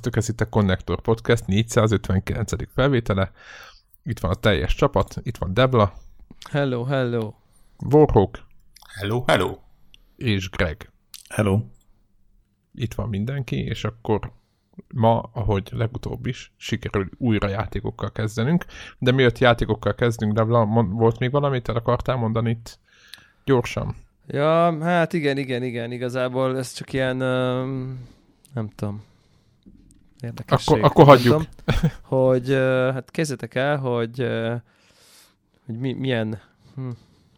Sziasztok, ez itt a Connector Podcast 459. felvétele. Itt van a teljes csapat, itt van Debla. Hello, hello. Warhawk. Hello, hello. És Greg. Hello. Itt van mindenki, és akkor ma, ahogy legutóbb is, sikerül újra játékokkal kezdenünk. De miatt játékokkal kezdünk, Debla, volt még valamit el akartál mondani itt gyorsan? Ja, hát igen, igen, igen, igazából ez csak ilyen, um, nem tudom, érdekesség. Akkor, akkor hagyjuk. Tudom, hogy hát kezdjetek el, hogy, hogy mi, milyen, hm,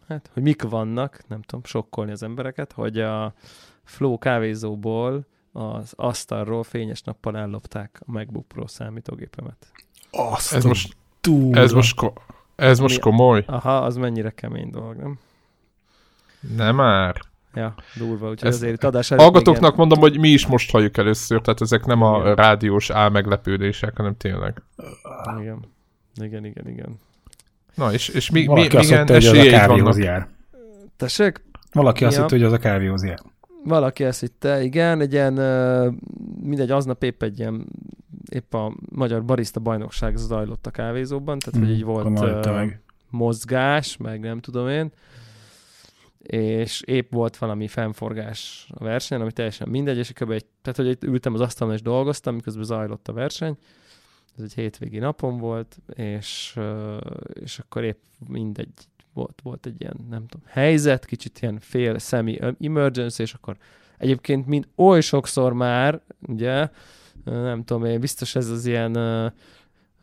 hát, hogy mik vannak, nem tudom, sokkolni az embereket, hogy a Flow kávézóból az asztalról fényes nappal ellopták a MacBook Pro számítógépemet. Azt ez most, túl. Ez most, ko- ez most komoly. Aha, az mennyire kemény dolog, nem? Nem már. Ja, durva, úgyhogy Ez azért adás Hallgatóknak igen. mondom, hogy mi is most halljuk először, tehát ezek nem igen. a rádiós álmeglepődések, hanem tényleg. Igen, igen, igen, igen. Na, és, és mi, Valaki mi, azt milyen hitte, hogy az a kávéhoz jár. Tessék? Valaki azt ja. hitte, hogy az a kávéhoz jár. Valaki ezt hitte, igen, egy ilyen, mindegy, aznap épp egy ilyen, épp a Magyar Barista Bajnokság zajlott a kávézóban, tehát mm, hogy így volt uh, mozgás, meg nem tudom én, és épp volt valami fennforgás a versenyen, ami teljesen mindegy, és kb. Egy, tehát, hogy itt ültem az asztalon és dolgoztam, miközben zajlott a verseny, ez egy hétvégi napom volt, és, és akkor épp mindegy, volt, volt egy ilyen, nem tudom, helyzet, kicsit ilyen fél szemi emergency, és akkor egyébként mind oly sokszor már, ugye, nem tudom én, biztos ez az ilyen uh,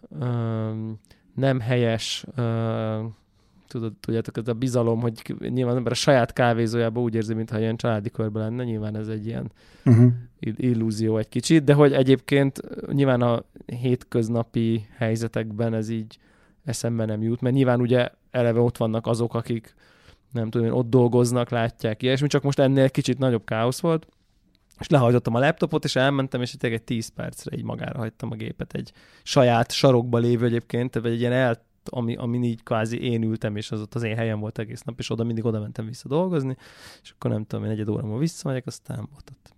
uh, nem helyes uh, tudod, tudjátok, ez a bizalom, hogy nyilván az ember a saját kávézójában úgy érzi, mintha ilyen családi körben lenne, nyilván ez egy ilyen uh-huh. illúzió egy kicsit, de hogy egyébként nyilván a hétköznapi helyzetekben ez így eszembe nem jut, mert nyilván ugye eleve ott vannak azok, akik nem tudom, ott dolgoznak, látják ilyesmi, csak most ennél kicsit nagyobb káosz volt, és lehajtottam a laptopot, és elmentem, és egy 10 percre így magára hagytam a gépet egy saját sarokba lévő egyébként, vagy egy ilyen el ami, ami így kvázi én ültem, és az ott az én helyem volt egész nap, és oda mindig oda mentem vissza dolgozni, és akkor nem tudom, én egy óra múlva visszamegyek, aztán volt ott.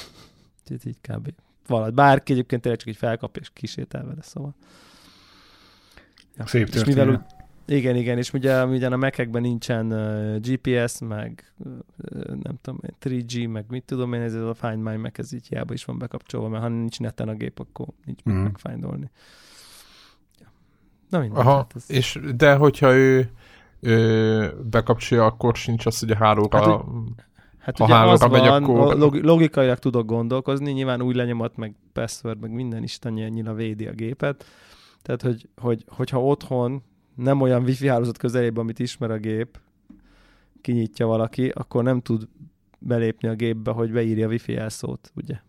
így, így kb. Valahogy bárki egyébként tényleg csak így felkap és kísértel vele, szóval. Ja. Szép és mivel igen, igen, és ugye, ugye a Mac-ekben nincsen uh, GPS, meg uh, nem tudom, 3G, meg mit tudom én, ez a Find My Mac, ez így hiába is van bekapcsolva, mert ha nincs neten a gép, akkor nincs mm. megfindolni. Na mindegy. Aha, hát ez... és, de hogyha ő, ő bekapcsolja, akkor sincs az, hogy a hálóra... Hát, hát ha ugye hálóra megy, van, akkor... logikailag tudok gondolkozni, nyilván új lenyomat, meg password, meg minden istennyire védi a gépet. Tehát, hogy, hogy, hogyha otthon nem olyan wifi hálózat közelében, amit ismer a gép, kinyitja valaki, akkor nem tud belépni a gépbe, hogy beírja a wifi jelszót, ugye?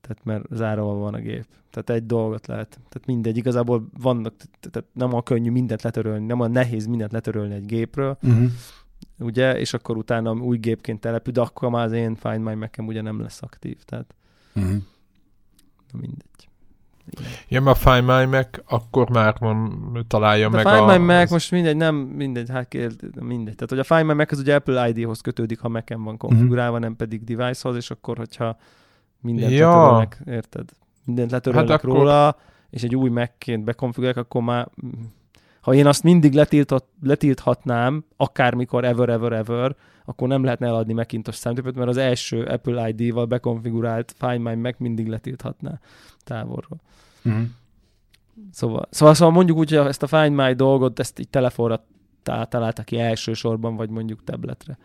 Tehát mert zárva van a gép. Tehát egy dolgot lehet. Tehát mindegy, igazából vannak, tehát nem a könnyű mindent letörölni, nem a nehéz mindent letörölni egy gépről, uh-huh. ugye, és akkor utána új gépként települ, de akkor már az én Find My mac ugye nem lesz aktív, tehát uh-huh. na mindegy. Ja, mert a Find My Mac akkor már van, találja de meg a... Find My Mac az... most mindegy, nem mindegy, hát kér, mindegy. Tehát, hogy a Find My Mac az ugye Apple ID-hoz kötődik, ha Mac-en van konfigurálva, uh-huh. nem pedig device-hoz, és akkor, hogyha mindent ja. letörölnek, érted? Mindent letörölnek hát akkor... róla, és egy új megként bekonfigurálják, akkor már ha én azt mindig letiltott, letilthatnám, akármikor, ever, ever, ever, akkor nem lehetne eladni Macintosh számítógépet, mert az első Apple ID-val bekonfigurált Find My Mac mindig letilthatná távolról. Uh-huh. Szóval, szóval, szóval mondjuk úgy, hogy ezt a Find My dolgot, ezt így telefonra találtak ki elsősorban, vagy mondjuk tabletre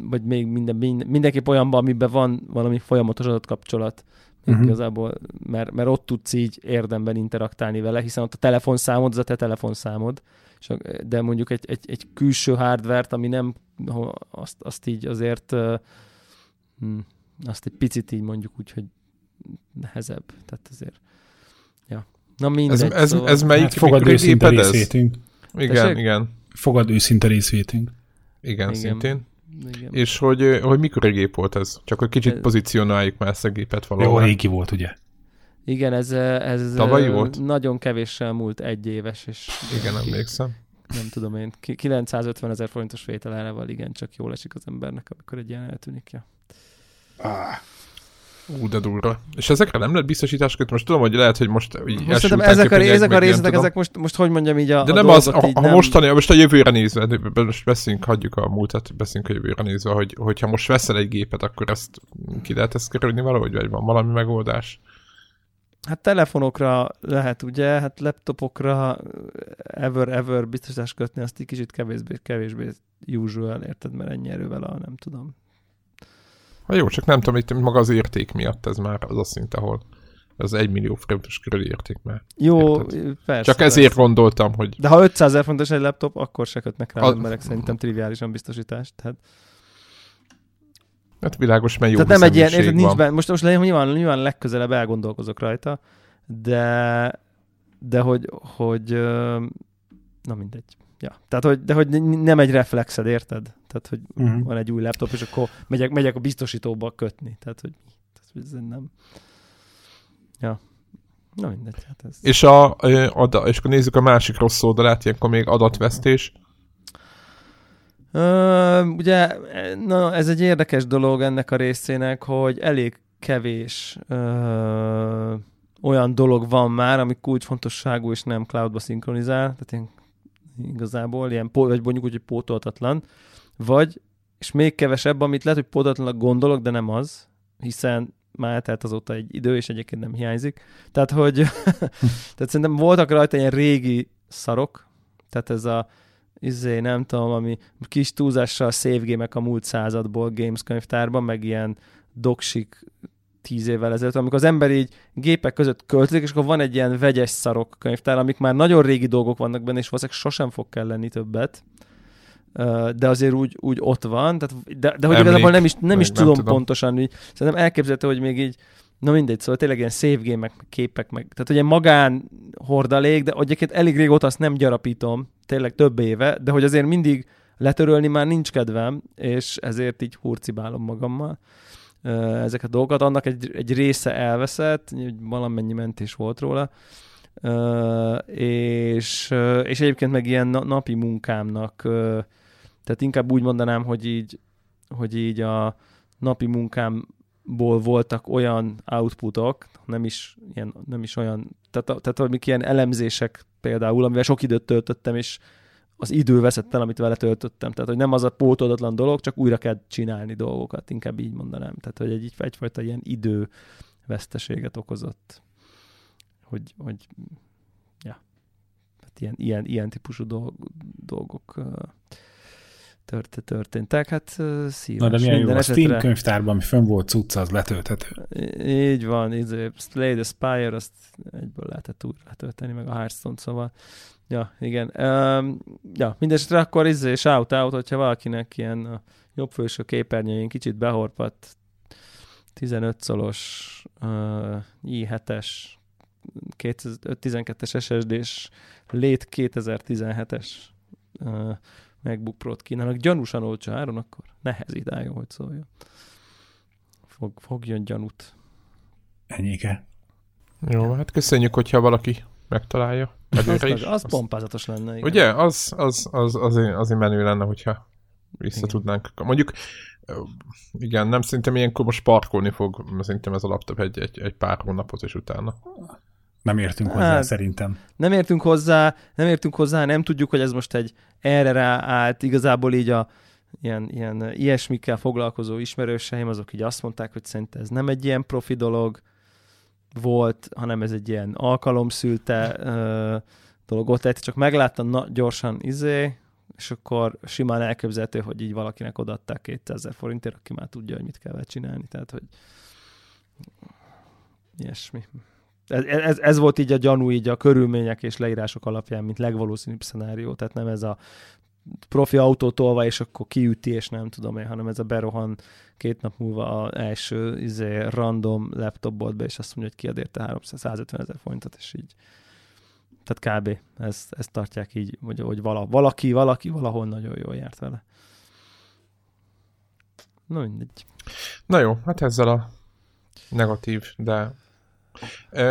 vagy, még minden, minden, mindenképp olyanban, amiben van valami folyamatos adatkapcsolat, uh-huh. igazából, mert, mert ott tudsz így érdemben interaktálni vele, hiszen ott a telefonszámod, az a te telefonszámod, és, de mondjuk egy, egy, egy külső hardvert, ami nem, azt, azt így azért hm, azt egy picit így mondjuk úgy, hogy nehezebb, tehát azért ja. Na mindegy. Ez, ez, szóval... ez melyik hát fogad őszinte részvétünk. Igen, Tessék? igen. Fogad őszinte részvétünk. Igen, igen, szintén. Igen. És hogy, hogy mikor gép volt ez? Csak hogy kicsit pozícionáljuk már ezt a gépet valahol. Jó, régi volt, ugye? Igen, ez, ez Tavalyi volt? nagyon kevéssel múlt egy éves, és igen, emlékszem. Nem tudom én, 950 ezer forintos vételárával igen, csak jól esik az embernek, amikor egy ilyen eltűnik. Ja. Ah. Ú, de durva. És ezekre nem lehet biztosítás kötni? Most tudom, hogy lehet, hogy most így most ezek a, ezek a részletek, ezek most, most hogy mondjam így a De a nem az, ha, ha nem... mostani, most a jövőre nézve, most beszéljünk, hagyjuk a múltat, beszéljünk a jövőre nézve, hogy, hogyha most veszel egy gépet, akkor ezt ki lehet ezt kerülni valahogy, vagy van valami megoldás? Hát telefonokra lehet, ugye, hát laptopokra ever, ever biztosítás kötni, azt egy kicsit kevésbé, kevésbé usual, érted, mert ennyi erővel a nem tudom. Ha jó, csak nem tudom, itt maga az érték miatt ez már az a szint, ahol az egy millió forintos körüli érték már. Jó, érted? persze. Csak ezért persze. gondoltam, hogy... De ha 500 ezer fontos egy laptop, akkor se kötnek rá a... emberek szerintem triviálisan biztosítást. Tehát... Hát világos, mert jó Tehát nem egy ilyen, érted, nincs benne, most, most nyilván, nyilván legközelebb elgondolkozok rajta, de, de hogy, hogy na mindegy. Ja. Tehát, hogy, de hogy nem egy reflexed, érted? Tehát, hogy uh-huh. van egy új laptop, és akkor megyek, megyek a biztosítóba kötni. Tehát, hogy, tehát, ez nem... Ja. Na mindegy. Hát ez... És, a, a, és akkor nézzük a másik rossz oldalát, ilyenkor még adatvesztés. Uh, ugye, na, ez egy érdekes dolog ennek a részének, hogy elég kevés uh, olyan dolog van már, ami kulcsfontosságú és nem cloudba szinkronizál, tehát ilyen, igazából ilyen, vagy mondjuk úgy, hogy pótoltatlan, vagy, és még kevesebb, amit lehet, hogy pótoltatlanak gondolok, de nem az, hiszen már eltelt azóta egy idő, és egyébként nem hiányzik. Tehát, hogy tehát szerintem voltak rajta ilyen régi szarok, tehát ez a izé, nem tudom, ami kis túlzással save a múlt századból Games könyvtárban, meg ilyen doksik tíz évvel ezelőtt, amikor az ember így gépek között költözik, és akkor van egy ilyen vegyes szarok könyvtár, amik már nagyon régi dolgok vannak benne, és valószínűleg sosem fog kelleni többet. De azért úgy, úgy ott van, tehát, de, de hogy Emlék, igazából nem is, nem is tudom, tudom. pontosan, hogy szerintem elképzelhető, hogy még így, na mindegy, szóval tényleg ilyen meg képek, meg, tehát ugye magán hordalék, de egyébként elég régóta azt nem gyarapítom, tényleg több éve, de hogy azért mindig letörölni már nincs kedvem, és ezért így hurcibálom magammal ezeket a dolgokat. Annak egy, egy része elveszett, valamennyi mentés volt róla, és, és egyébként meg ilyen napi munkámnak tehát inkább úgy mondanám, hogy így, hogy így a napi munkámból voltak olyan outputok, nem is, ilyen, nem is olyan, tehát, tehát amik ilyen elemzések például, amivel sok időt töltöttem, és az idő veszett el, amit vele töltöttem. Tehát, hogy nem az a pótoldatlan dolog, csak újra kell csinálni dolgokat, inkább így mondanám. Tehát, hogy egy, egyfajta ilyen idő veszteséget okozott. Hogy, hogy ja, hát ilyen, ilyen, ilyen típusú dolg, dolgok tört, történtek. Hát szíves. Na de milyen jó, a. Steam könyvtárban, ami fönn volt cucca, az letölthető. Így van, így, Slay the Spire, azt egyből lehetett újra letölteni, meg a Hearthstone, szóval ja, igen. Um, ja, mindesetre akkor izé, és out-out, hogyha valakinek ilyen a jobb főső képernyőjén kicsit behorpadt 15 szolos uh, i7-es 12es SSD-s lét 2017-es uh, MacBook Pro-t kínálnak, gyanúsan olcsó áron, akkor nehezítája, hogy szóljon. Fog, fogjon gyanút. Ennyike. Jó, hát köszönjük, hogyha valaki megtalálja. Az, is. az pompázatos lenne. Igen. Ugye? Az, az, az, az, azért menő lenne, hogyha vissza igen. tudnánk. Mondjuk, igen, nem szerintem ilyenkor most parkolni fog, szerintem ez a laptop egy, egy, egy pár hónapot, és utána. Nem értünk hozzá, hát, szerintem. Nem értünk hozzá, nem értünk hozzá, nem tudjuk, hogy ez most egy erre ráállt, igazából így a ilyen, ilyen ilyesmikkel foglalkozó ismerőseim, azok így azt mondták, hogy szerintem ez nem egy ilyen profi dolog volt, hanem ez egy ilyen alkalomszülte uh, dolog ott lehet, csak megláttam na, gyorsan izé, és akkor simán elképzelhető, hogy így valakinek odaadták 200 forintért, aki már tudja, hogy mit kell csinálni, tehát hogy ilyesmi. Ez, ez, ez volt így a gyanú, így a körülmények és leírások alapján, mint legvalószínűbb szenárió, tehát nem ez a profi autó tolva, és akkor kiüti, és nem tudom én, hanem ez a berohan két nap múlva az első izé, random laptop be, és azt mondja, hogy kiad érte 350 ezer forintot, és így tehát kb. Ezt, ezt tartják így, hogy, hogy vala, valaki, valaki valahol nagyon jól járt vele. Na mindegy. Na jó, hát ezzel a negatív, de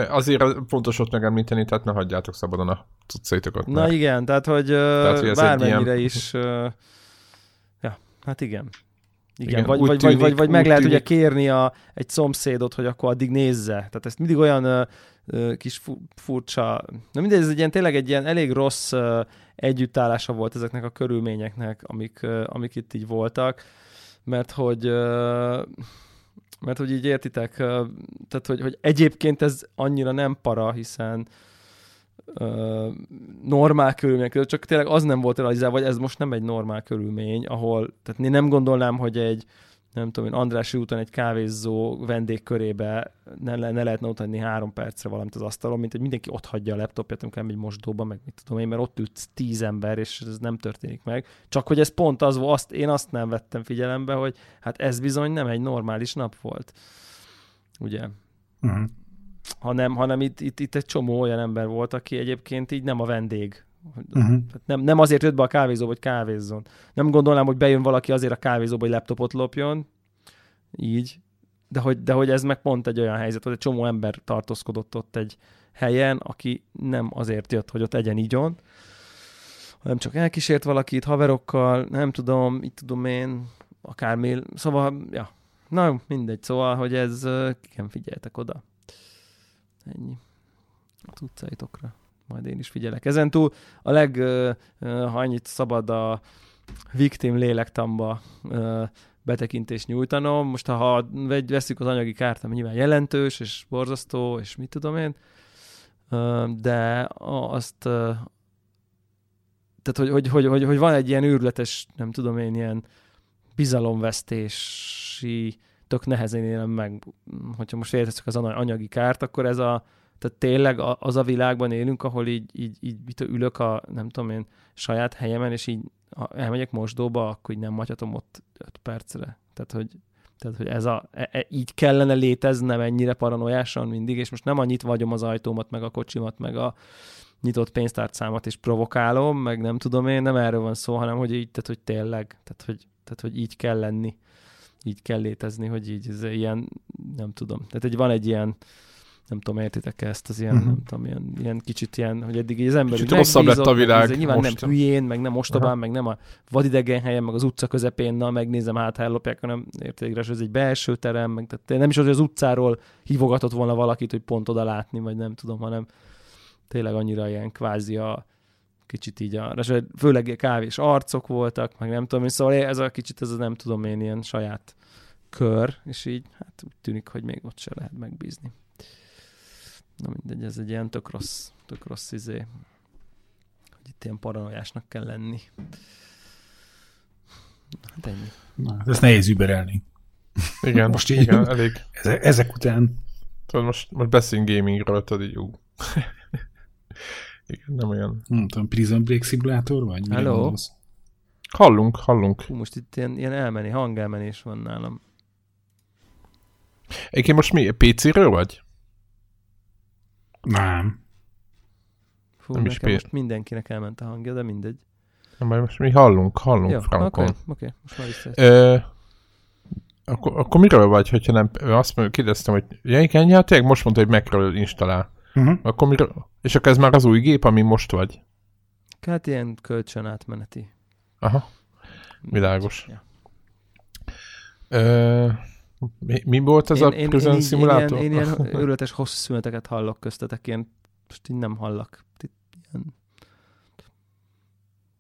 Azért fontos ott megemlíteni, tehát ne hagyjátok szabadon a cuccaitokat. Na mert... igen, tehát hogy, tehát, hogy bármennyire ilyen... is... Ja, hát igen. Igen, Igen vagy, vagy, tűnik, vagy, vagy, meg lehet tűnik. ugye kérni a, egy szomszédot, hogy akkor addig nézze. Tehát ezt mindig olyan ö, ö, kis fu, furcsa... Na mindegy, ez egy ilyen, tényleg egy ilyen elég rossz ö, együttállása volt ezeknek a körülményeknek, amik, ö, amik itt így voltak, mert hogy... Ö, mert hogy így értitek, tehát hogy, hogy egyébként ez annyira nem para, hiszen normál körülmények között, csak tényleg az nem volt realizálva, vagy ez most nem egy normál körülmény, ahol, tehát én nem gondolnám, hogy egy, nem tudom én, Andrási úton egy kávézó vendég körébe ne, ne lehetne ott adni három percre valamit az asztalon, mint hogy mindenki ott hagyja a laptopját, amikor egy mosdóba, meg mit tudom én, mert ott ült tíz ember, és ez nem történik meg. Csak hogy ez pont az, azt, én azt nem vettem figyelembe, hogy hát ez bizony nem egy normális nap volt. Ugye? Uh-huh hanem, hanem itt, itt, itt egy csomó olyan ember volt, aki egyébként így nem a vendég. Uh-huh. Nem, nem azért jött be a kávézó, hogy kávézzon. Nem gondolnám, hogy bejön valaki azért a kávézóba, hogy laptopot lopjon, így, de hogy, de hogy ez meg pont egy olyan helyzet, hogy egy csomó ember tartózkodott ott egy helyen, aki nem azért jött, hogy ott egyen igyon, hanem csak elkísért valakit haverokkal, nem tudom, itt tudom én, akármi, szóval, ja, na mindegy, szóval, hogy ez, igen, figyeljetek oda. Ennyi. A utcaitokra. Majd én is figyelek. Ezen túl a leg, ha annyit szabad a victim lélektamba betekintést nyújtanom. Most ha veszük az anyagi kárt, ami nyilván jelentős, és borzasztó, és mit tudom én, de azt tehát, hogy, hogy, hogy, hogy, hogy van egy ilyen őrületes, nem tudom én, ilyen bizalomvesztési tök nehezen élem meg, hogyha most értettük az anyagi kárt, akkor ez a, tehát tényleg az a világban élünk, ahol így, így, így így ülök a, nem tudom én, saját helyemen, és így ha elmegyek mosdóba, akkor így nem magyhatom ott öt percre. Tehát, hogy, tehát, hogy ez a, e, e, így kellene léteznem ennyire paranoiásan mindig, és most nem annyit vagyom az ajtómat, meg a kocsimat, meg a nyitott pénztárcámat, és provokálom, meg nem tudom én, nem erről van szó, hanem hogy így, tehát, hogy tényleg, tehát, hogy, tehát, hogy így kell lenni így kell létezni, hogy így ez ilyen, nem tudom. Tehát egy, van egy ilyen, nem tudom, értitek ezt az ilyen, uh-huh. nem tudom, ilyen, ilyen kicsit ilyen, hogy eddig az ember kicsit rosszabb lett a világ. Meg, nyilván most. nem hülyén, meg nem ostobán, uh-huh. meg nem a vadidegen helyen, meg az utca közepén, na megnézem, hát ellopják, hanem értitek, ez egy belső terem, meg tehát nem is az, hogy az utcáról hívogatott volna valakit, hogy pont oda látni, vagy nem tudom, hanem tényleg annyira ilyen kvázi a, kicsit így a, főleg kávés arcok voltak, meg nem tudom, szóval ez a kicsit, ez a nem tudom én, ilyen saját kör, és így hát úgy tűnik, hogy még ott se lehet megbízni. Na mindegy, ez egy ilyen tök rossz, tök rossz izé, hogy itt ilyen paranoiásnak kell lenni. Hát ennyi. Na, hát ezt nehéz überelni. Igen, most így, igen, elég. Ezek, ezek után. Tudod, most, most beszélünk gamingről, tudod, így jó. Igen, nem olyan. Nem tudom, Prison Break szimulátor vagy? Hello? Hallunk, hallunk. Hú, most itt ilyen, ilyen elmeni, hangelmenés van nálam. Egyébként most mi, PC-ről vagy? Nem. Fú, nem is most mindenkinek elment a hangja, de mindegy. Nem, majd most mi hallunk, hallunk Jó, Frankon. Oké, okay, okay, most már vissza. akkor, akkor miről vagy, hogyha nem, azt mondja, kérdeztem, hogy ja igen, ja, tényleg most mondta, hogy megről installál. Uh-huh. Akkor miről, és akkor ez már az új gép, ami most vagy? Hát ilyen kölcsön átmeneti. Aha, világos. Ja. Ö, mi, mi volt ez én, a én, Prison én, Simulator? Én, én, én ilyen őrületes hosszú szüneteket hallok köztetek, ilyen, most így nem hallak. Ilyen,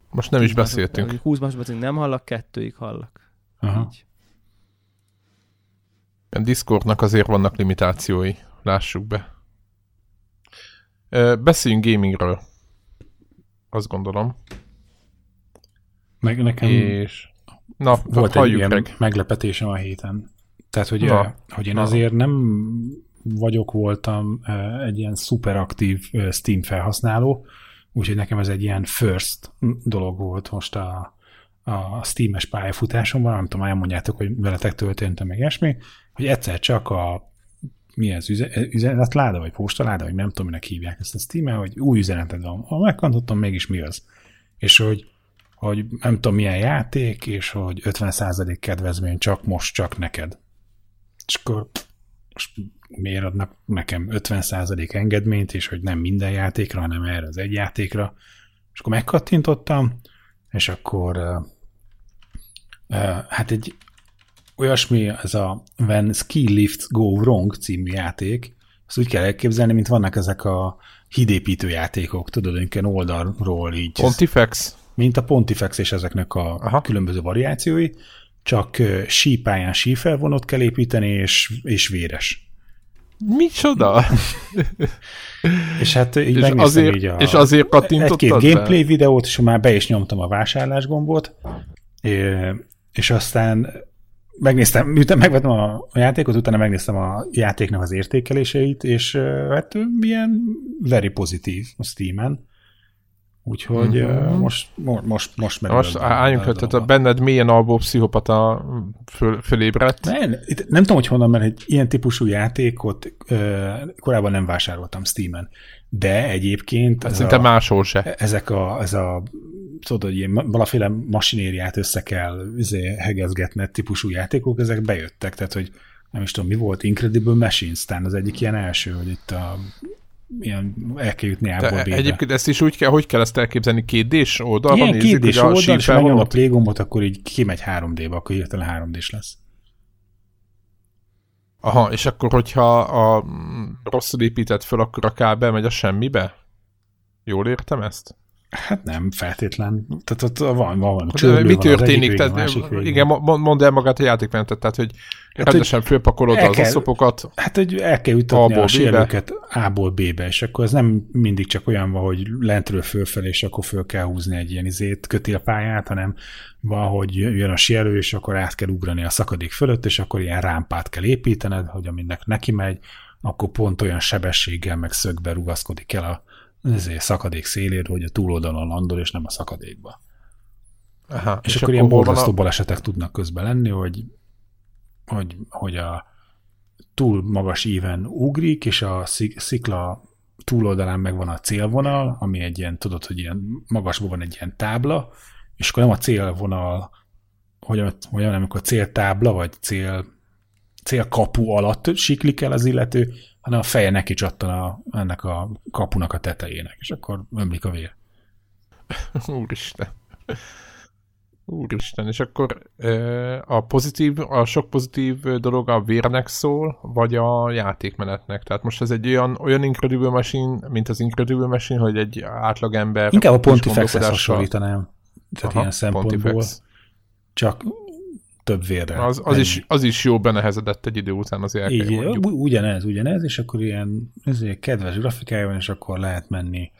most nem is beszéltünk. 20 másodpercig nem hallak, kettőig hallak. Aha. Így. A Discordnak azért vannak limitációi, lássuk be. Beszéljünk gamingről. Azt gondolom. Meg nekem És... Na, volt egy ilyen meg. meglepetésem a héten. Tehát, hogy, Na. hogy én Na. azért nem vagyok, voltam egy ilyen szuperaktív Steam felhasználó, úgyhogy nekem ez egy ilyen first dolog volt most a, a Steam-es pályafutásomban, nem tudom, elmondjátok, hogy veletek történtem meg esmi, hogy egyszer csak a mi ez, üzenetláda, vagy postaláda, vagy nem tudom, minek hívják ezt a steam hogy új üzeneted van. Ha megkantottam, mégis mi az. És hogy, hogy nem tudom, milyen játék, és hogy 50% kedvezmény csak most, csak neked. És akkor most miért adnak nekem 50% engedményt, és hogy nem minden játékra, hanem erre az egy játékra. És akkor megkattintottam, és akkor uh, uh, hát egy olyasmi, ez a When Ski Lifts Go Wrong című játék, azt úgy kell elképzelni, mint vannak ezek a hídépítő játékok, tudod, ilyen oldalról így. Pontifex? Mint a Pontifex és ezeknek a Aha. különböző variációi, csak sípályán sífelvonót kell építeni, és, és véres. Micsoda? és hát így és azért, így a, és azért kattintottad Egy-két gameplay videót, és már be is nyomtam a vásárlás gombot, és aztán megnéztem, miután megvettem a játékot, utána megnéztem a játéknak az értékeléseit, és hát ilyen very pozitív a Steam-en. Úgyhogy uh-huh. most, most, most merül. Most álljunk le, tehát a benned milyen alvó pszichopata föl, fölébredt? Nem, itt nem tudom, hogy honnan, mert egy ilyen típusú játékot uh, korábban nem vásároltam Steam-en. De egyébként... Ez szinte a, máshol se. Ezek a, ez a tudod, hogy ilyen valaféle masinériát össze kell izé, hegezgetni típusú játékok, ezek bejöttek, tehát hogy nem is tudom, mi volt, Incredible Machines, talán az egyik ilyen első, hogy itt a ilyen el kell jutni ából Egyébként ezt is úgy kell, hogy kell ezt elképzelni, két d oldalban Ilyen két d oldal, és a playgombot, akkor így kimegy 3D-ba, akkor hirtelen 3 d lesz. Aha, és akkor, hogyha a rosszul épített föl, akkor a kábel megy a semmibe? Jól értem ezt? Hát nem feltétlen. Tehát ott van, van, van csőrlő, Mi történik? Van tehát, igen, mondd el magát a játékmenetet, tehát hogy hát, rendesen fölpakolod az kell. Hát, hogy el kell jutatni a sérülőket A-ból B-be, és akkor ez nem mindig csak olyan van, hogy lentről fölfelé, és akkor föl kell húzni egy ilyen izét, kötélpályát, hanem van, hogy jön a sérülő, és akkor át kell ugrani a szakadék fölött, és akkor ilyen rámpát kell építened, hogy aminek neki megy, akkor pont olyan sebességgel meg szögbe rugaszkodik el a ezért szakadék szélért, hogy a túloldalon landol, és nem a szakadékba. Aha, és, és akkor, akkor ilyen borzasztó a... balesetek tudnak közben lenni, hogy, hogy, hogy a túl magas íven ugrik, és a szikla túloldalán meg van a célvonal, ami egy ilyen, tudod, hogy ilyen magasban van egy ilyen tábla, és akkor nem a célvonal, hogy, hogy amikor céltábla, vagy cél, célkapu alatt siklik el az illető, hanem a feje neki csattan a, ennek a kapunak a tetejének, és akkor ömlik a vér. Úristen. Úristen, és akkor a pozitív, a sok pozitív dolog a vérnek szól, vagy a játékmenetnek? Tehát most ez egy olyan, olyan Incredible Machine, mint az Incredible Machine, hogy egy átlagember... Inkább a Pontifex-hez hasonlítanám. Tehát Aha, ilyen szempontból. Pontifex. Csak több vérre. Az, az, is, az is jó benehezedett egy idő után az Így, ugyanez, ugyanez, és akkor ilyen ezért kedves grafikája van, és akkor lehet menni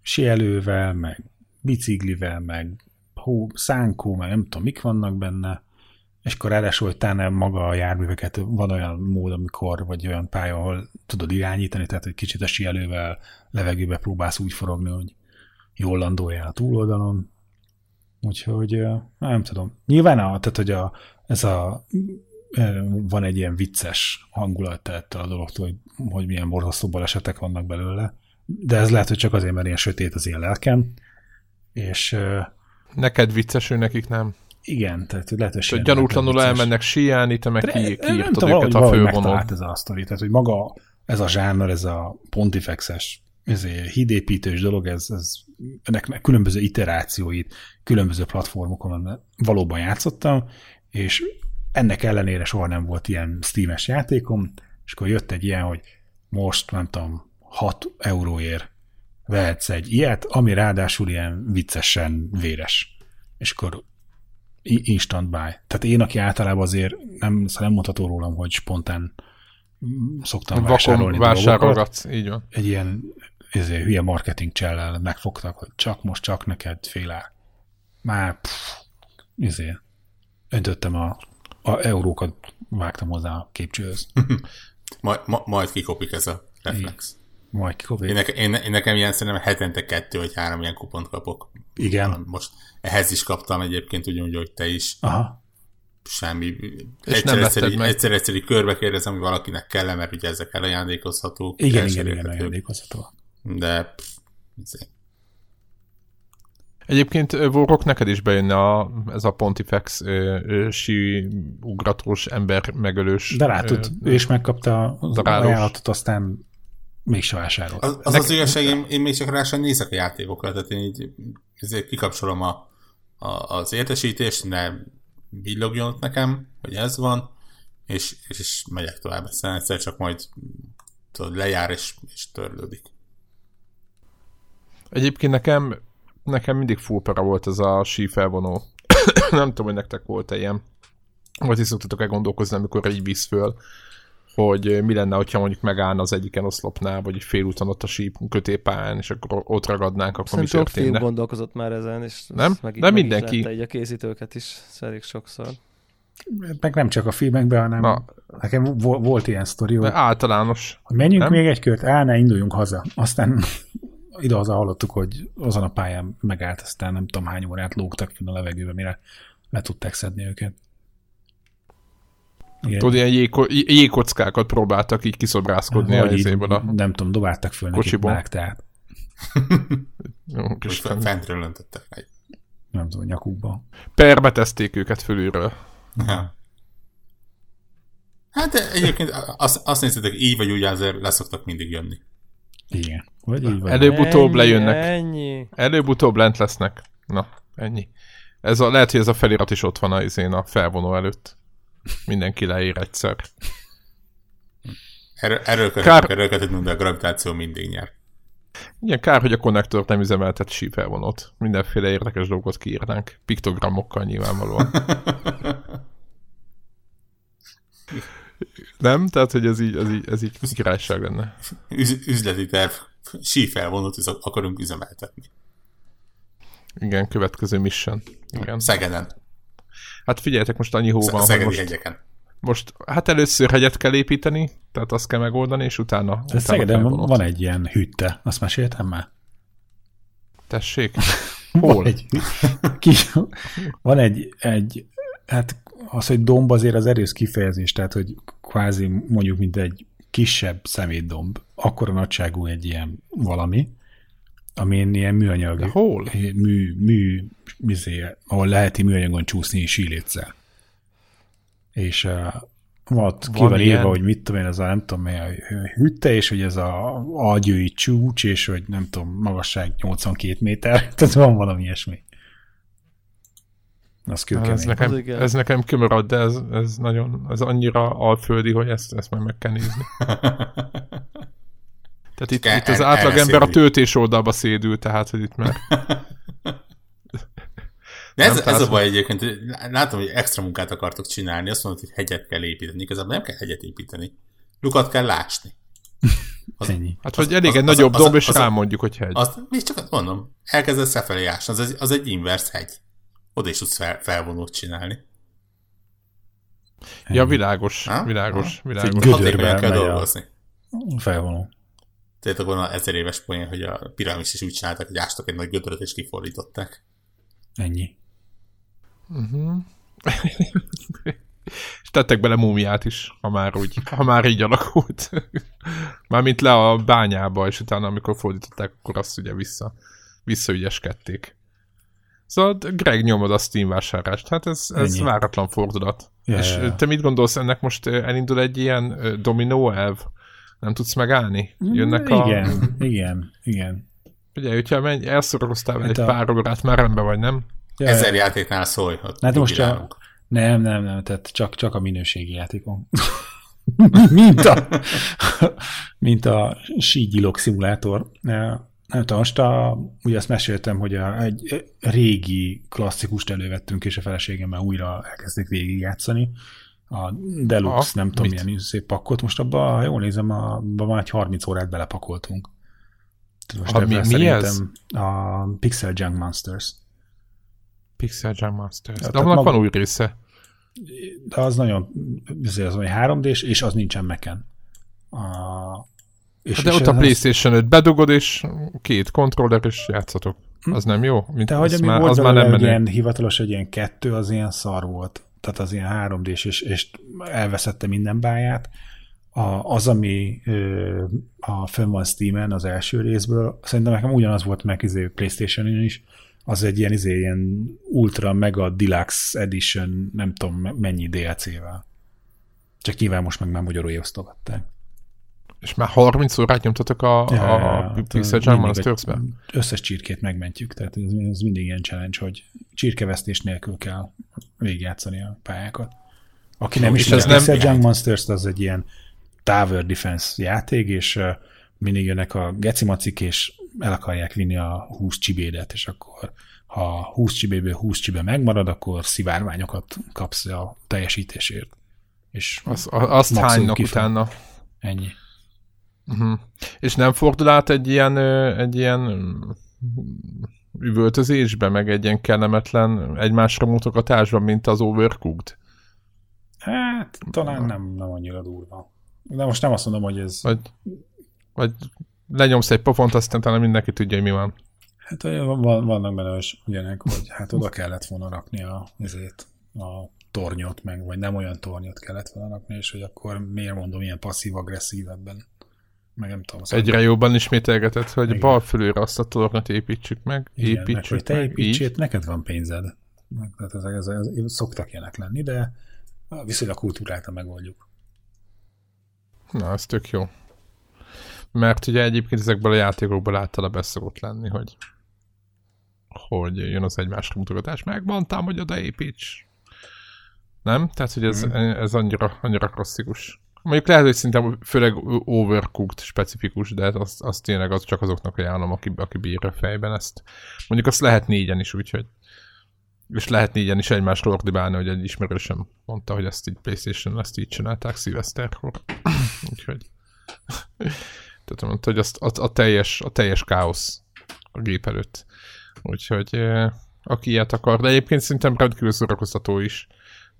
sielővel, meg biciklivel, meg hó, szánkó, meg nem tudom, mik vannak benne, és akkor ráadásul, hogy talán maga a járműveket van olyan mód, amikor, vagy olyan pálya, ahol tudod irányítani, tehát egy kicsit a sielővel levegőbe próbálsz úgy forogni, hogy jól landoljál a túloldalon, Úgyhogy nem tudom. Nyilván, a, tehát, hogy a, ez a van egy ilyen vicces hangulat ettől a dologtól, hogy, hogy milyen borzasztó balesetek vannak belőle, de ez lehet, hogy csak azért, mert ilyen sötét az én lelkem, és... Neked vicces, ő nekik nem? Igen, tehát lehet, hogy tehát gyanútlanul elmennek síelni, te meg ki, kiírtad őket a fővonon. ez a sztori, tehát hogy maga ez a zsáner, ez a pontifexes ez hídépítős dolog, ez, ez ennek különböző iterációit különböző platformokon valóban játszottam, és ennek ellenére soha nem volt ilyen Steam-es játékom, és akkor jött egy ilyen, hogy most, nem tudom, 6 euróért vehetsz egy ilyet, ami ráadásul ilyen viccesen véres. És akkor instant buy. Tehát én, aki általában azért nem, szóval nem mondható rólam, hogy spontán szoktam Vakon vásárolni vásárolgatsz, így van. Egy ilyen ezért hülye marketing csellel megfogtak, hogy csak most, csak neked fél ár. Már pff, ezért öntöttem a, a eurókat, vágtam hozzá a képcsőhöz. majd, ma, majd kikopik ez a reflex. Majd kikopik. Én, neke, én, én, nekem ilyen szerintem hetente kettő vagy három ilyen kupont kapok. Igen. Most ehhez is kaptam egyébként, ugyanúgy, hogy te is. Aha semmi. egyszer, egyszer, egyszer, egyszer körbe kérdezem, hogy valakinek kell mert ugye ezek elajándékozhatók. Igen, igen, igen, ajándékozhatók de Egyébként Vorok neked is bejönne a, ez a Pontifex sí ugratós ember megölős. De látod, ő is megkapta az ajánlatot, aztán még se vásárolt. Az az, az igazság, én, én még csak rá sem nézek a játékokra, tehát én így ezért kikapcsolom a, a, az értesítést, de villogjon ott nekem, hogy ez van, és, és, és megyek tovább. Aztán egyszer csak majd tudod, lejár és, és törlődik. Egyébként nekem, nekem mindig full para volt ez a sífelvonó. nem tudom, hogy nektek volt-e ilyen. Vagy is szoktatok-e gondolkozni, amikor így visz föl, hogy mi lenne, hogyha mondjuk megállna az egyiken oszlopnál, vagy félúton ott a síp kötépályán, és akkor ott ragadnánk, akkor Szerintem mi történne? Szerintem gondolkozott már ezen, és nem? Meg, De mindenki. Meg is a készítőket is elég sokszor. Meg nem csak a filmekben, hanem Na. nekem volt ilyen sztori, hogy általános. Hogy menjünk nem? még egy kört, á, ne, induljunk haza. Aztán ide-haza hallottuk, hogy azon a pályán megállt, aztán nem tudom hány órát lógtak a levegőbe, mire le tudták szedni őket. Igen. Tudod, ilyen jégko- jégkockákat próbáltak így kiszobrászkodni a izéből a Nem tudom, dobáltak föl nekik tehát. Most fentről öntöttek meg. Nem tudom, nyakukba. Perbetezték őket fölülről. Ja. Hát egyébként azt, azt néztétek, így vagy úgy azért leszoktak mindig jönni. Igen. Vagy így vagy. Előbb-utóbb lejönnek. Ennyi. Előbb-utóbb lent lesznek. Na, ennyi. Ez a, lehet, hogy ez a felirat is ott van a, izén a felvonó előtt. Mindenki leír egyszer. Erről, erről kár... erről de a gravitáció mindig nyer. Igen, kár, hogy a konnektor nem üzemeltet sífelvonót. Mindenféle érdekes dolgot kiírnánk. Piktogramokkal nyilvánvalóan. nem? Tehát, hogy ez így, ez így, ez így királyság lenne. Üz, üzleti terv. Sífelvonót akarunk üzemeltetni. Igen, következő mission. Igen. Szegeden. Hát figyeljetek, most annyi hó van, hogy most, hegyeken. most, hát először hegyet kell építeni, tehát azt kell megoldani, és utána... utána Szegeden van, van egy ilyen hütte, azt meséltem már? Tessék? Hol? van egy, ki, van egy, egy, hát az, hogy domb azért az erős kifejezés, tehát, hogy kvázi mondjuk, mint egy kisebb szemétdomb, akkora nagyságú egy ilyen valami, amin ilyen műanyag, De hol? mű, mű mizé, ahol lehet műanyagon csúszni sílétszel. És uh, ott ki van írva, hogy mit tudom én, ez a nem tudom, a hütte, és hogy ez a agyői csúcs, és hogy nem tudom, magasság 82 méter, tehát van valami ilyesmi. Az ez nekem, az ez nekem kimaradt, de ez, ez nagyon, ez annyira alföldi, hogy ezt, ezt már meg kell nézni. Tehát itt, itt az átlagember a töltés oldalba szédül, tehát, hogy itt már... De ez, ez a baj egyébként, hogy látom, hogy extra munkát akartok csinálni, azt mondod, hogy hegyet kell építeni, igazából nem kell hegyet építeni. Lukat kell lásni. Az, Ennyi. Hát, hogy elég egy nagyobb az, domb, és rámondjuk, hogy hegy. Azt, még csak mondom, elkezdesz lefelé ásni, az, az egy inverse hegy. Oda is tudsz fel, felvonót csinálni. Ja, világos, ha? világos, ha? világos. Hatékonyan kell dolgozni. Felvonó. Tehát volna ezer éves poén, hogy a piramis is úgy csináltak, hogy ástak egy nagy gödröt és kifordították. Ennyi. Uh-huh. és tettek bele múmiát is, ha már, úgy, ha már így alakult. Mármint le a bányába, és utána, amikor fordították, akkor azt ugye vissza, visszaügyeskedték. Szóval Greg nyomod a Steam vásárlást. Hát ez, ez váratlan fordulat. Yeah, és yeah. te mit gondolsz, ennek most elindul egy ilyen dominó elv? Nem tudsz megállni? Jönnek a... Igen, igen, igen. Ugye, hogyha menj, elszorokoztál hát egy a... pár órát, már rendben vagy, nem? Ja, Ezer játéknál szólj, hogy hát most a... Nem, nem, nem, tehát csak, csak a minőségi játékon. mint a, mint a sígyilok szimulátor. Nem tudom, most a, ugye azt meséltem, hogy a, egy régi klasszikust elővettünk, és a feleségemmel újra elkezdték végig játszani. A Deluxe, Aha, nem tudom, mit? milyen szép pakkot. Most abban, ha jól nézem, abban már egy 30 órát belepakoltunk. Most a, mi, mi ez? A Pixel Junk Monsters. Pixel Junk Monsters. Ja, De annak maga... van új része. De az nagyon, az, az 3 d és az nincsen meken. A, és, de és ott a PlayStation 5 bedugod, és két kontroller, és játszatok. Hm? Az nem jó? Mint de hogy ami már, volt az már nem menő. ilyen hivatalos, egy ilyen kettő, az ilyen szar volt. Tehát az ilyen 3 d és, és elveszette minden báját. A, az, ami ö, a fönn van Steam-en az első részből, szerintem nekem ugyanaz volt meg izé PlayStation-on is, az egy ilyen, izé, ilyen ultra mega deluxe edition, nem tudom mennyi DLC-vel. Csak nyilván most meg már magyarul osztogatták. És már 30 órát nyomtatok a, ja, a Pixel Jam Monsters-be? Összes csirkét megmentjük, tehát ez, ez mindig ilyen challenge, hogy csirkevesztés nélkül kell végigjátszani a pályákat. Aki nem is ez nem Pixel Jam Monsters, az egy ilyen Tower Defense játék, és uh, mindig jönnek a gecimacik, és el akarják vinni a 20 csibédet, és akkor ha 20 csibéből 20 csibe megmarad, akkor szivárványokat kapsz a teljesítésért. És az, azt hánynak utána? Ennyi. Uh-huh. És nem fordul át egy ilyen, egy ilyen üvöltözésbe, meg egy ilyen kellemetlen egymásra mutogatásban, mint az Overcooked? Hát, talán nem, nem annyira durva. De most nem azt mondom, hogy ez... Vagy, vagy lenyomsz egy pofont, aztán talán mindenki tudja, hogy mi van. Hát van, vannak benne is ugyanek, hogy hát oda kellett volna rakni a, azért, a tornyot, meg vagy nem olyan tornyot kellett volna rakni, és hogy akkor miért mondom ilyen passzív-agresszív ebben. Meg nem tudom. Szóval Egyre jobban ismételgetett, hogy Igen. bal fölőre azt a tornyot építsük meg, Igen, építsük meg, hogy te építséd, neked van pénzed. Tehát ezek, ezek, ezek szoktak ilyenek lenni, de viszonylag kultúráltan megoldjuk. Na, ez tök jó. Mert ugye egyébként ezekből a játékokból általában szokott lenni, hogy hogy jön az egymásra mutogatás. Megmondtam, hogy oda építs. Nem? Tehát, hogy ez, mm. ez annyira, annyira klasszikus. Mondjuk lehet, hogy szinte főleg overcooked specifikus, de az, az tényleg az csak azoknak ajánlom, aki, aki bírja fejben ezt. Mondjuk azt lehet négyen is, úgyhogy és lehet négyen is egymásról ordibálni, hogy egy ismerősöm mondta, hogy ezt így Playstation ezt így csinálták szilveszterkor. úgyhogy tehát mondta, hogy azt, a, a, teljes, a teljes káosz a gép előtt. Úgyhogy aki ilyet akar, de egyébként szerintem rendkívül szórakoztató is.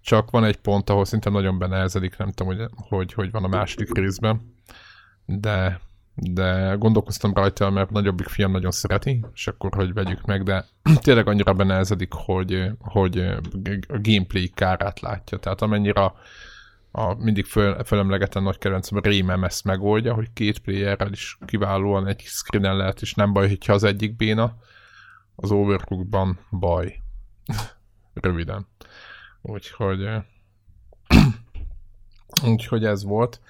Csak van egy pont, ahol szerintem nagyon benehezedik, nem tudom, hogy, hogy, hogy van a második részben. De, de gondolkoztam rajta, mert nagyobbik fiam nagyon szereti, és akkor hogy vegyük meg, de tényleg annyira benehezedik, hogy, hogy a gameplay kárát látja. Tehát amennyire a mindig föl, fölemlegeten nagy kedvencem Rémem ezt megoldja, hogy két playerrel is kiválóan egy screenen lehet, és nem baj, hogyha az egyik béna, az Overcookban baj. Röviden. Úgyhogy úgyhogy ez volt.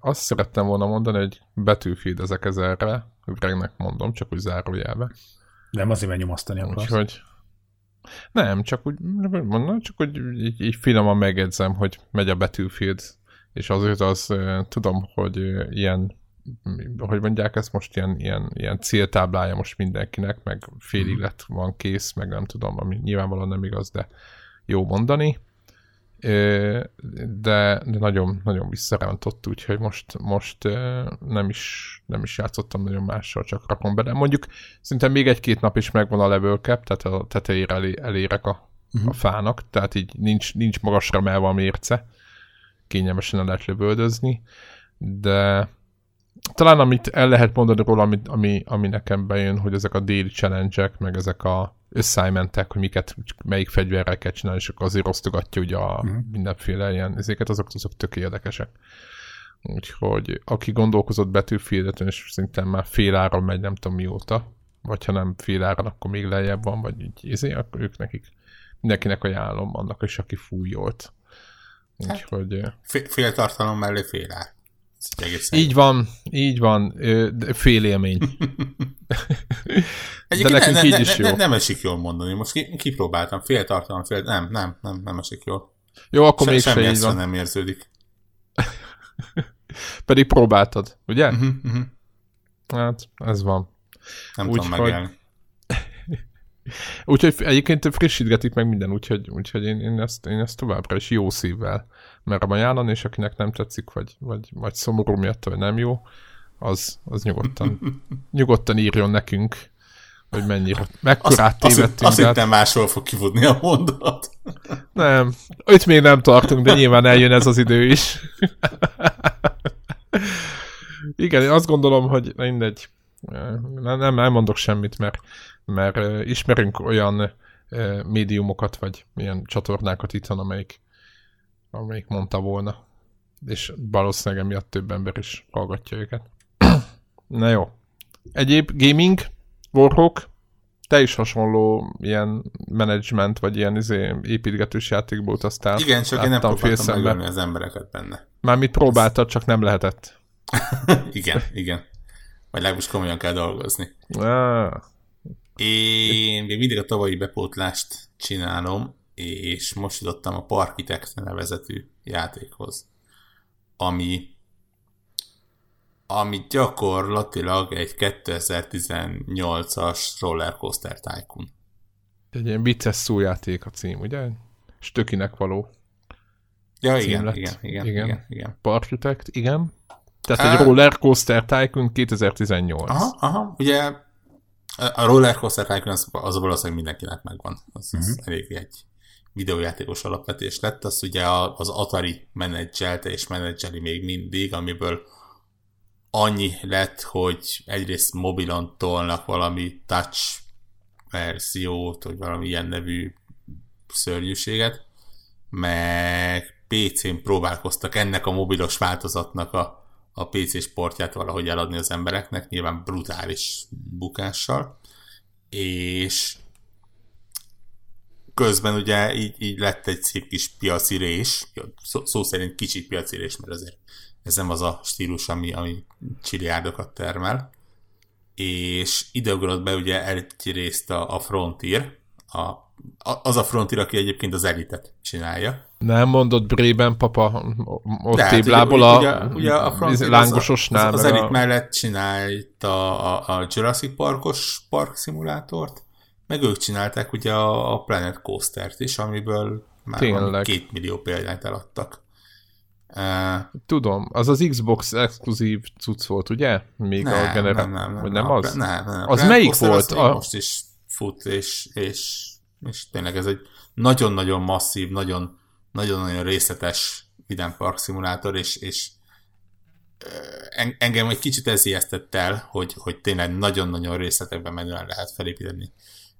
Azt szerettem volna mondani, hogy betűfid ezek ezerre, Gregnek mondom, csak úgy zárójelbe. Nem azért, mert nyomasztani akarsz. Úgyhogy nem, csak úgy mondom, csak úgy így, így finoman megjegyzem, hogy megy a Battlefield, és azért az tudom, hogy ilyen hogy mondják, ezt most ilyen, ilyen, ilyen céltáblája most mindenkinek, meg félig mhm. lett van kész, meg nem tudom, ami nyilvánvalóan nem igaz, de jó mondani. De, de nagyon, nagyon visszarántott, úgyhogy most, most nem, is, nem is játszottam nagyon mással, csak rakom be. De mondjuk szinte még egy-két nap is megvan a level cap, tehát a tetejére elé, elérek a, uh-huh. a mhm. fának, tehát így nincs, nincs magasra emelve a mérce, kényelmesen el lehet lövöldözni, de talán amit el lehet mondani róla, ami, ami, ami nekem bejön, hogy ezek a daily challenge meg ezek a assignmentek, hogy miket, melyik fegyverrel kell csinálni, és akkor azért osztogatja ugye a uh-huh. mindenféle ilyen ezeket, azok, azok tök érdekesek. Úgyhogy aki gondolkozott battlefield és szerintem már fél áron megy, nem tudom mióta, vagy ha nem fél áron, akkor még lejjebb van, vagy így izé, akkor ők nekik mindenkinek ajánlom, annak is, aki fújolt. Úgyhogy... Hát, fél tartalom mellé fél ár. Így van, így van, fél élmény. De nekünk ne, így ne, is jó. Ne, nem esik jól mondani, most kipróbáltam, fél tartalom, fél, nem, nem, nem, nem esik jól. Jó, akkor még semmi így van. nem érződik. Pedig próbáltad, ugye? Uh-huh, uh-huh. Hát, ez van. Nem úgy, tudom megélni. Úgyhogy egyébként frissítgetik meg minden, úgyhogy, úgyhogy én, én, ezt, én ezt továbbra is jó szívvel merem ajánlani, és akinek nem tetszik, vagy, vagy, vagy szomorú miatt, vagy nem jó, az, az nyugodtan, nyugodtan írjon nekünk, hogy mennyire, mekkorát tévedtünk. Azt, azt hittem máshol fog kifutni a mondat. Nem, itt még nem tartunk, de nyilván eljön ez az idő is. Igen, én azt gondolom, hogy mindegy, nem, nem mondok semmit, mert, mert ismerünk olyan médiumokat, vagy ilyen csatornákat itthon, amelyik, amelyik mondta volna. És valószínűleg emiatt több ember is hallgatja őket. Na jó. Egyéb gaming, Warhawk, te is hasonló ilyen management, vagy ilyen izé, építgetős játékból utaztál. Igen, csak én nem próbáltam megölni az embereket benne. Mármit próbáltad, csak nem lehetett. igen, igen. Vagy legalábbis komolyan kell dolgozni. Ah. Én még mindig a tavalyi bepótlást csinálom, és most jutottam a Parkitect nevezetű játékhoz, ami ami gyakorlatilag egy 2018-as Rollercoaster Tycoon. Egy ilyen vicces szójáték a cím, ugye? Stökinek való. Ja, igen, igen, igen, igen, igen, igen. Parkitect, igen. Tehát egy Rollercoaster Tycoon 2018. Aha, aha, ugye a Rollercoaster Tycoon az, az valószínűleg mindenkinek megvan. Az, uh-huh. az mhm. elég egy videójátékos alapvetés lett. Az ugye az Atari menedzselte és menedzseli még mindig, amiből annyi lett, hogy egyrészt mobilon tolnak valami touch verziót, vagy valami ilyen nevű szörnyűséget, meg PC-n próbálkoztak ennek a mobilos változatnak a, a PC sportját valahogy eladni az embereknek, nyilván brutális bukással, és közben ugye így, így lett egy szép kis piaci rés, szó, szó szerint kicsi piaci rés, mert azért ez nem az a stílus, ami, ami csiliárdokat termel. És ideugrott be ugye egyrészt a, a Frontier, a, az a Frontier, aki egyébként az elitet csinálja. Nem mondott Brében papa ott hát, téblából a, ugye, ugye a Frontier lángososnál. Az, az, az elit a... mellett csinálta a, a Jurassic Parkos park szimulátort, meg ők csinálták ugye a, Planet Coaster-t is, amiből már Tényleg. két millió példányt eladtak. Tudom, az az Xbox exkluzív cucc volt, ugye? Még nem, a gener... nem, nem, nem, vagy nem, az? Nem, nem, Az melyik Coaster volt? A... Most is fut, és, és, és tényleg ez egy nagyon-nagyon masszív, nagyon, nagyon-nagyon részletes Vidám Park szimulátor, és, és engem egy kicsit ez ijesztett el, hogy, hogy tényleg nagyon-nagyon részletekben menően lehet felépíteni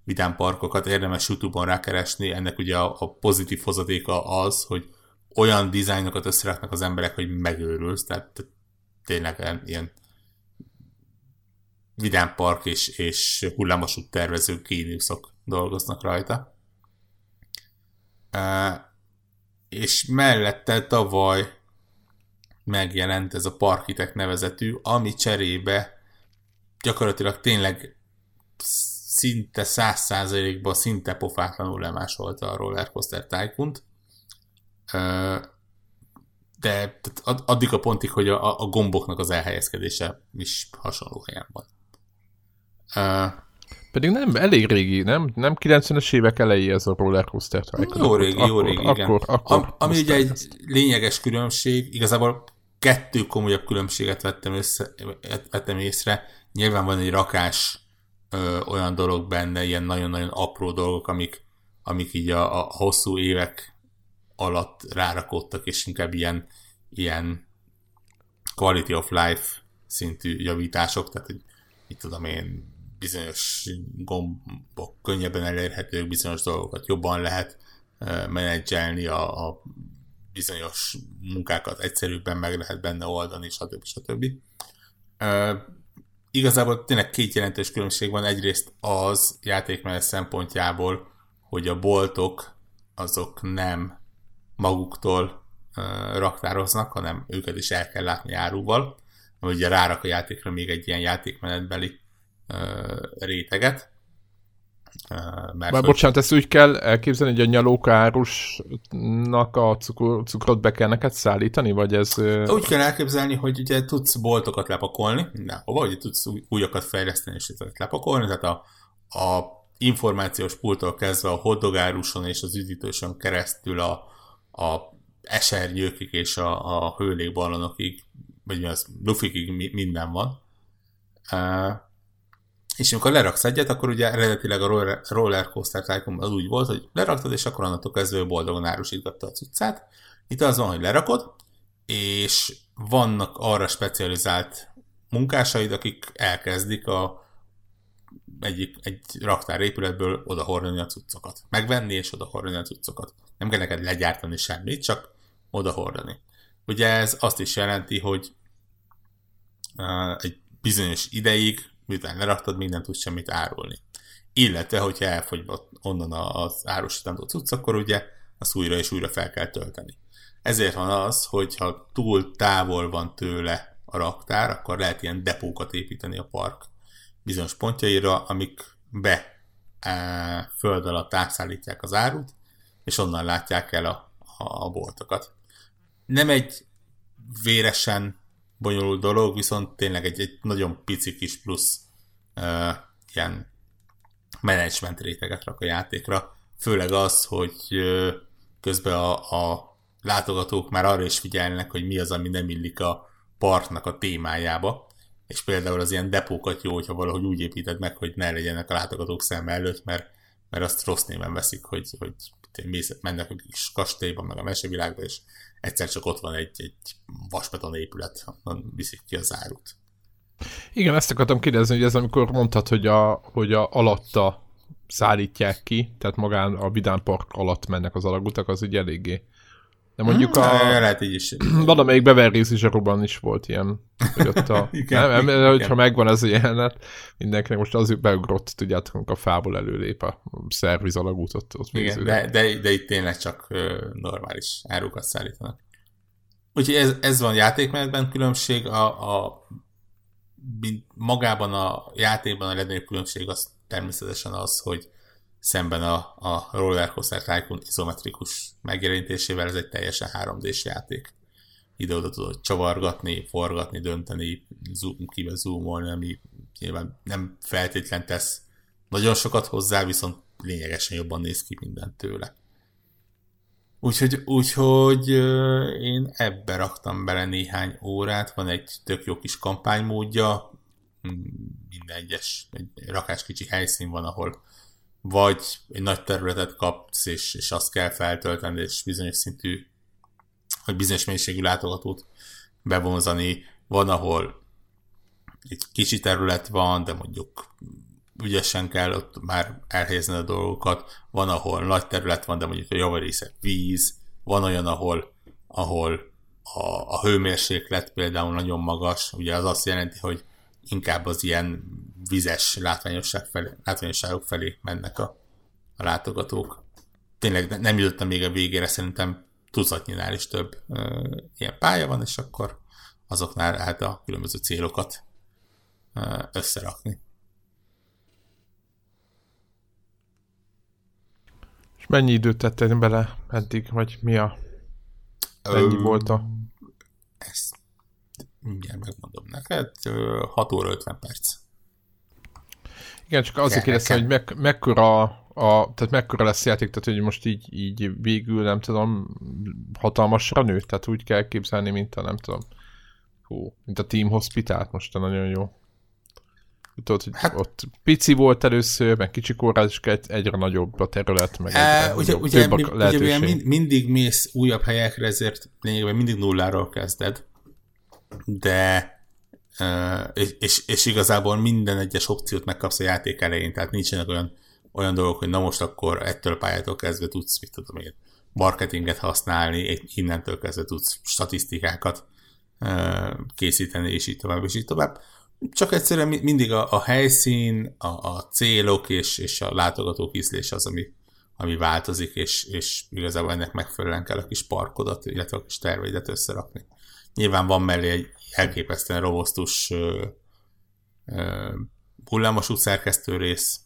vidám parkokat, érdemes YouTube-on rákeresni, ennek ugye a, a pozitív hozadéka az, hogy olyan dizájnokat összeraknak az emberek, hogy megőrülsz, tehát tényleg ilyen vidám park és, és hullámosút tervező géniuszok dolgoznak rajta. És mellette tavaly megjelent ez a Parkitek nevezetű, ami cserébe gyakorlatilag tényleg szinte száz százalékban szinte pofátlanul lemásolta a Rollercoaster Tycoon-t. De addig a pontig, hogy a, a gomboknak az elhelyezkedése is hasonló helyen van. Pedig nem, elég régi, nem? Nem 90-es évek elejé ez a rollercoaster Tycoon. Jó régi, akkor, jó régi, igen. Akkor, akkor, Am, ami ugye egy lényeges különbség, igazából kettő komolyabb különbséget vettem, össze, vettem észre. Nyilván van egy rakás ö, olyan dolog benne, ilyen nagyon-nagyon apró dolgok, amik, amik így a, a hosszú évek alatt rárakódtak, és inkább ilyen, ilyen quality of life szintű javítások, tehát hogy mit tudom én, bizonyos gombok könnyebben elérhetők, bizonyos dolgokat jobban lehet menedzselni, a, a bizonyos munkákat egyszerűbben meg lehet benne oldani, stb. stb. Igazából tényleg két jelentős különbség van. Egyrészt az játékmenet szempontjából, hogy a boltok azok nem maguktól raktároznak, hanem őket is el kell látni áruval, ami ugye rárak a játékra még egy ilyen játékmenetbeli réteget. Uh, mert hogy... bocsánat, ezt úgy kell elképzelni, hogy a nyalókárusnak a cukor, cukrot be kell neked szállítani, vagy ez... Úgy kell elképzelni, hogy ugye tudsz boltokat lepakolni, hova, hogy tudsz újakat fejleszteni és lepakolni, tehát a, a információs pulttól kezdve a hoddogáruson és az üdítősön keresztül a, a esernyőkig és a, a hőlékballonokig, vagy mi az, lufikig minden van. És amikor leraksz egyet, akkor ugye eredetileg a roller, coaster tycoon az úgy volt, hogy leraktad, és akkor onnantól kezdve boldogan árusítgatta a cuccát. Itt az van, hogy lerakod, és vannak arra specializált munkásaid, akik elkezdik a egyik, egy raktár épületből odahordani a cuccokat. Megvenni és odahordani a cuccokat. Nem kell neked legyártani semmit, csak odahordani. Ugye ez azt is jelenti, hogy uh, egy bizonyos ideig, miután leraktad, még nem tudsz semmit árulni. Illetve, hogyha elfogy onnan az árusítandó cucc, akkor ugye azt újra és újra fel kell tölteni. Ezért van az, hogyha túl távol van tőle a raktár, akkor lehet ilyen depókat építeni a park bizonyos pontjaira, amik be e, föld alatt átszállítják az árut, és onnan látják el a, a, a boltokat. Nem egy véresen bonyolult dolog, viszont tényleg egy, egy nagyon pici kis plusz uh, ilyen menedzsment réteget rak a játékra. Főleg az, hogy uh, közben a, a látogatók már arra is figyelnek, hogy mi az, ami nem illik a partnak a témájába, és például az ilyen depókat jó, hogyha valahogy úgy építed meg, hogy ne legyenek a látogatók szem előtt, mert, mert azt rossz néven veszik, hogy, hogy mész, mennek a kis kastélyba, meg a mesevilágba, és egyszer csak ott van egy, egy vasbeton épület, onnan viszik ki az árut. Igen, ezt akartam kérdezni, hogy ez amikor mondtad, hogy a, hogy a alatta szállítják ki, tehát magán a Vidán Park alatt mennek az alagutak, az ugye eléggé de mondjuk hmm, a... Lehet így is. Valamelyik Beverly Hills is volt ilyen, hogy ott a... igen, nem, nem, hogyha megvan ez a jelenet, mindenkinek most az beugrott, tudjátok, a fából előlép a szerviz alagút ott, ott Igen, de, de, de, itt tényleg csak ö, normális árukat szállítanak. Úgyhogy ez, ez van játékmenetben különbség, a, a magában a játékban a legnagyobb különbség az természetesen az, hogy szemben a, a Roller Coaster Tycoon izometrikus megjelenítésével ez egy teljesen 3D-s játék. Ide-oda tudod csavargatni, forgatni, dönteni, zoom, kibe zoomolni, ami nyilván nem feltétlen tesz nagyon sokat hozzá, viszont lényegesen jobban néz ki minden tőle. Úgyhogy, úgyhogy én ebbe raktam bele néhány órát, van egy tök jó kis kampánymódja, minden egyes, egy rakás kicsi helyszín van, ahol vagy egy nagy területet kapsz, és, és azt kell feltölteni, és bizonyos szintű, vagy bizonyos mennyiségű látogatót bevonzani. Van, ahol egy kicsi terület van, de mondjuk ügyesen kell ott már elhelyezni a dolgokat. Van, ahol nagy terület van, de mondjuk a javarésze víz. Van olyan, ahol, ahol a, a hőmérséklet például nagyon magas. Ugye az azt jelenti, hogy inkább az ilyen vizes látványosság felé, látványosságok felé mennek a, a látogatók. Tényleg nem jutottam még a végére, szerintem tucatnyinál is több ö, ilyen pálya van, és akkor azoknál lehet a különböző célokat ö, összerakni. És mennyi időt tettél bele eddig, vagy mi a... Mennyi Ö, volt a... Ezt mindjárt megmondom neked. 6 óra 50 perc. Igen, csak azért kérdeztem, hogy meg, mekkora, a, tehát mekkora lesz játék, tehát hogy most így, így végül, nem tudom, hatalmasra nő, tehát úgy kell képzelni, mint a, nem tudom, hú, mint a Team Hospital, most nagyon jó. Tudod, hogy hát, ott pici volt először, meg kicsi egy, egyre nagyobb a terület, meg egyre ugye, nagyobb, ugye, több a ugye, ugye mind, mindig mész újabb helyekre, ezért lényegében mindig nulláról kezded, de és, és, és igazából minden egyes opciót megkapsz a játék elején, tehát nincsenek olyan, olyan dolgok, hogy na most akkor ettől a pályától kezdve tudsz, mit tudom én, marketinget használni, innentől kezdve tudsz statisztikákat készíteni, és így tovább, és így tovább. Csak egyszerűen mindig a, a helyszín, a, a célok és, és a látogatók ízlés az, ami, ami változik, és, és igazából ennek megfelelően kell a kis parkodat, illetve a kis terveidet összerakni. Nyilván van mellé egy elképesztően robosztus hullámvasút szerkesztő rész,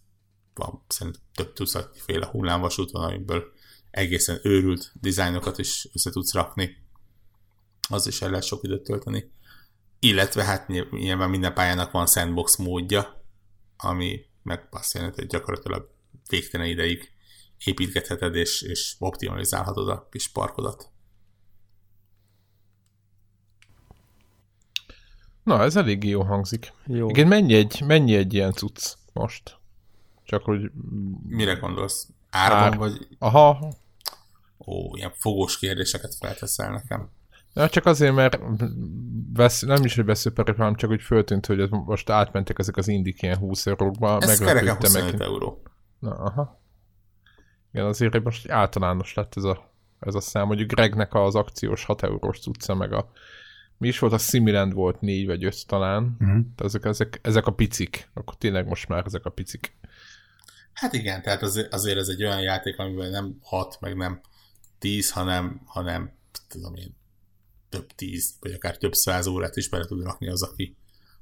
van szerintem több tucatféle hullámvasút van, amiből egészen őrült dizájnokat is össze tudsz rakni. Az is el lehet sok időt tölteni. Illetve hát nyilván minden pályának van sandbox módja, ami meg azt jelenti, hogy gyakorlatilag végtelen ideig építgetheted és, és optimalizálhatod a kis parkodat. Na, ez elég jó hangzik. Jó. Igen, mennyi egy, mennyi egy ilyen cucc most? Csak hogy... Mire gondolsz? Árban Ár... vagy? Aha. Ó, ilyen fogós kérdéseket felteszel nekem. Ja, csak azért, mert vesz, nem is, hogy veszőperek, hanem csak hogy föltűnt, hogy most átmentek ezek az indik ilyen 20 eurókba. Ez kereken 25 meg. euró. Na, aha. Igen, azért most általános lett ez a, ez a szám. Mondjuk Gregnek az akciós 6 eurós cucca, meg a mi is volt, a Similand volt négy vagy öt talán, uh-huh. ezek, ezek, ezek a picik, akkor tényleg most már ezek a picik. Hát igen, tehát azért, azért ez egy olyan játék, amiben nem hat, meg nem tíz, hanem, hanem tudom én, több tíz, vagy akár több száz órát is bele tud rakni az, aki,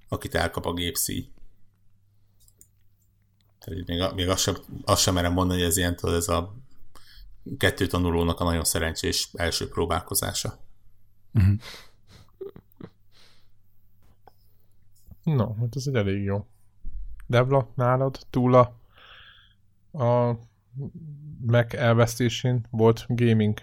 akit elkap a gépszíj. Tehát még, még azt, sem, azt sem merem mondani, hogy ez ilyen, tudod, ez a kettő tanulónak a nagyon szerencsés első próbálkozása. Uh-huh. No, hát ez egy elég jó. Devla, nálad, túla a Mac elvesztésén volt gaming.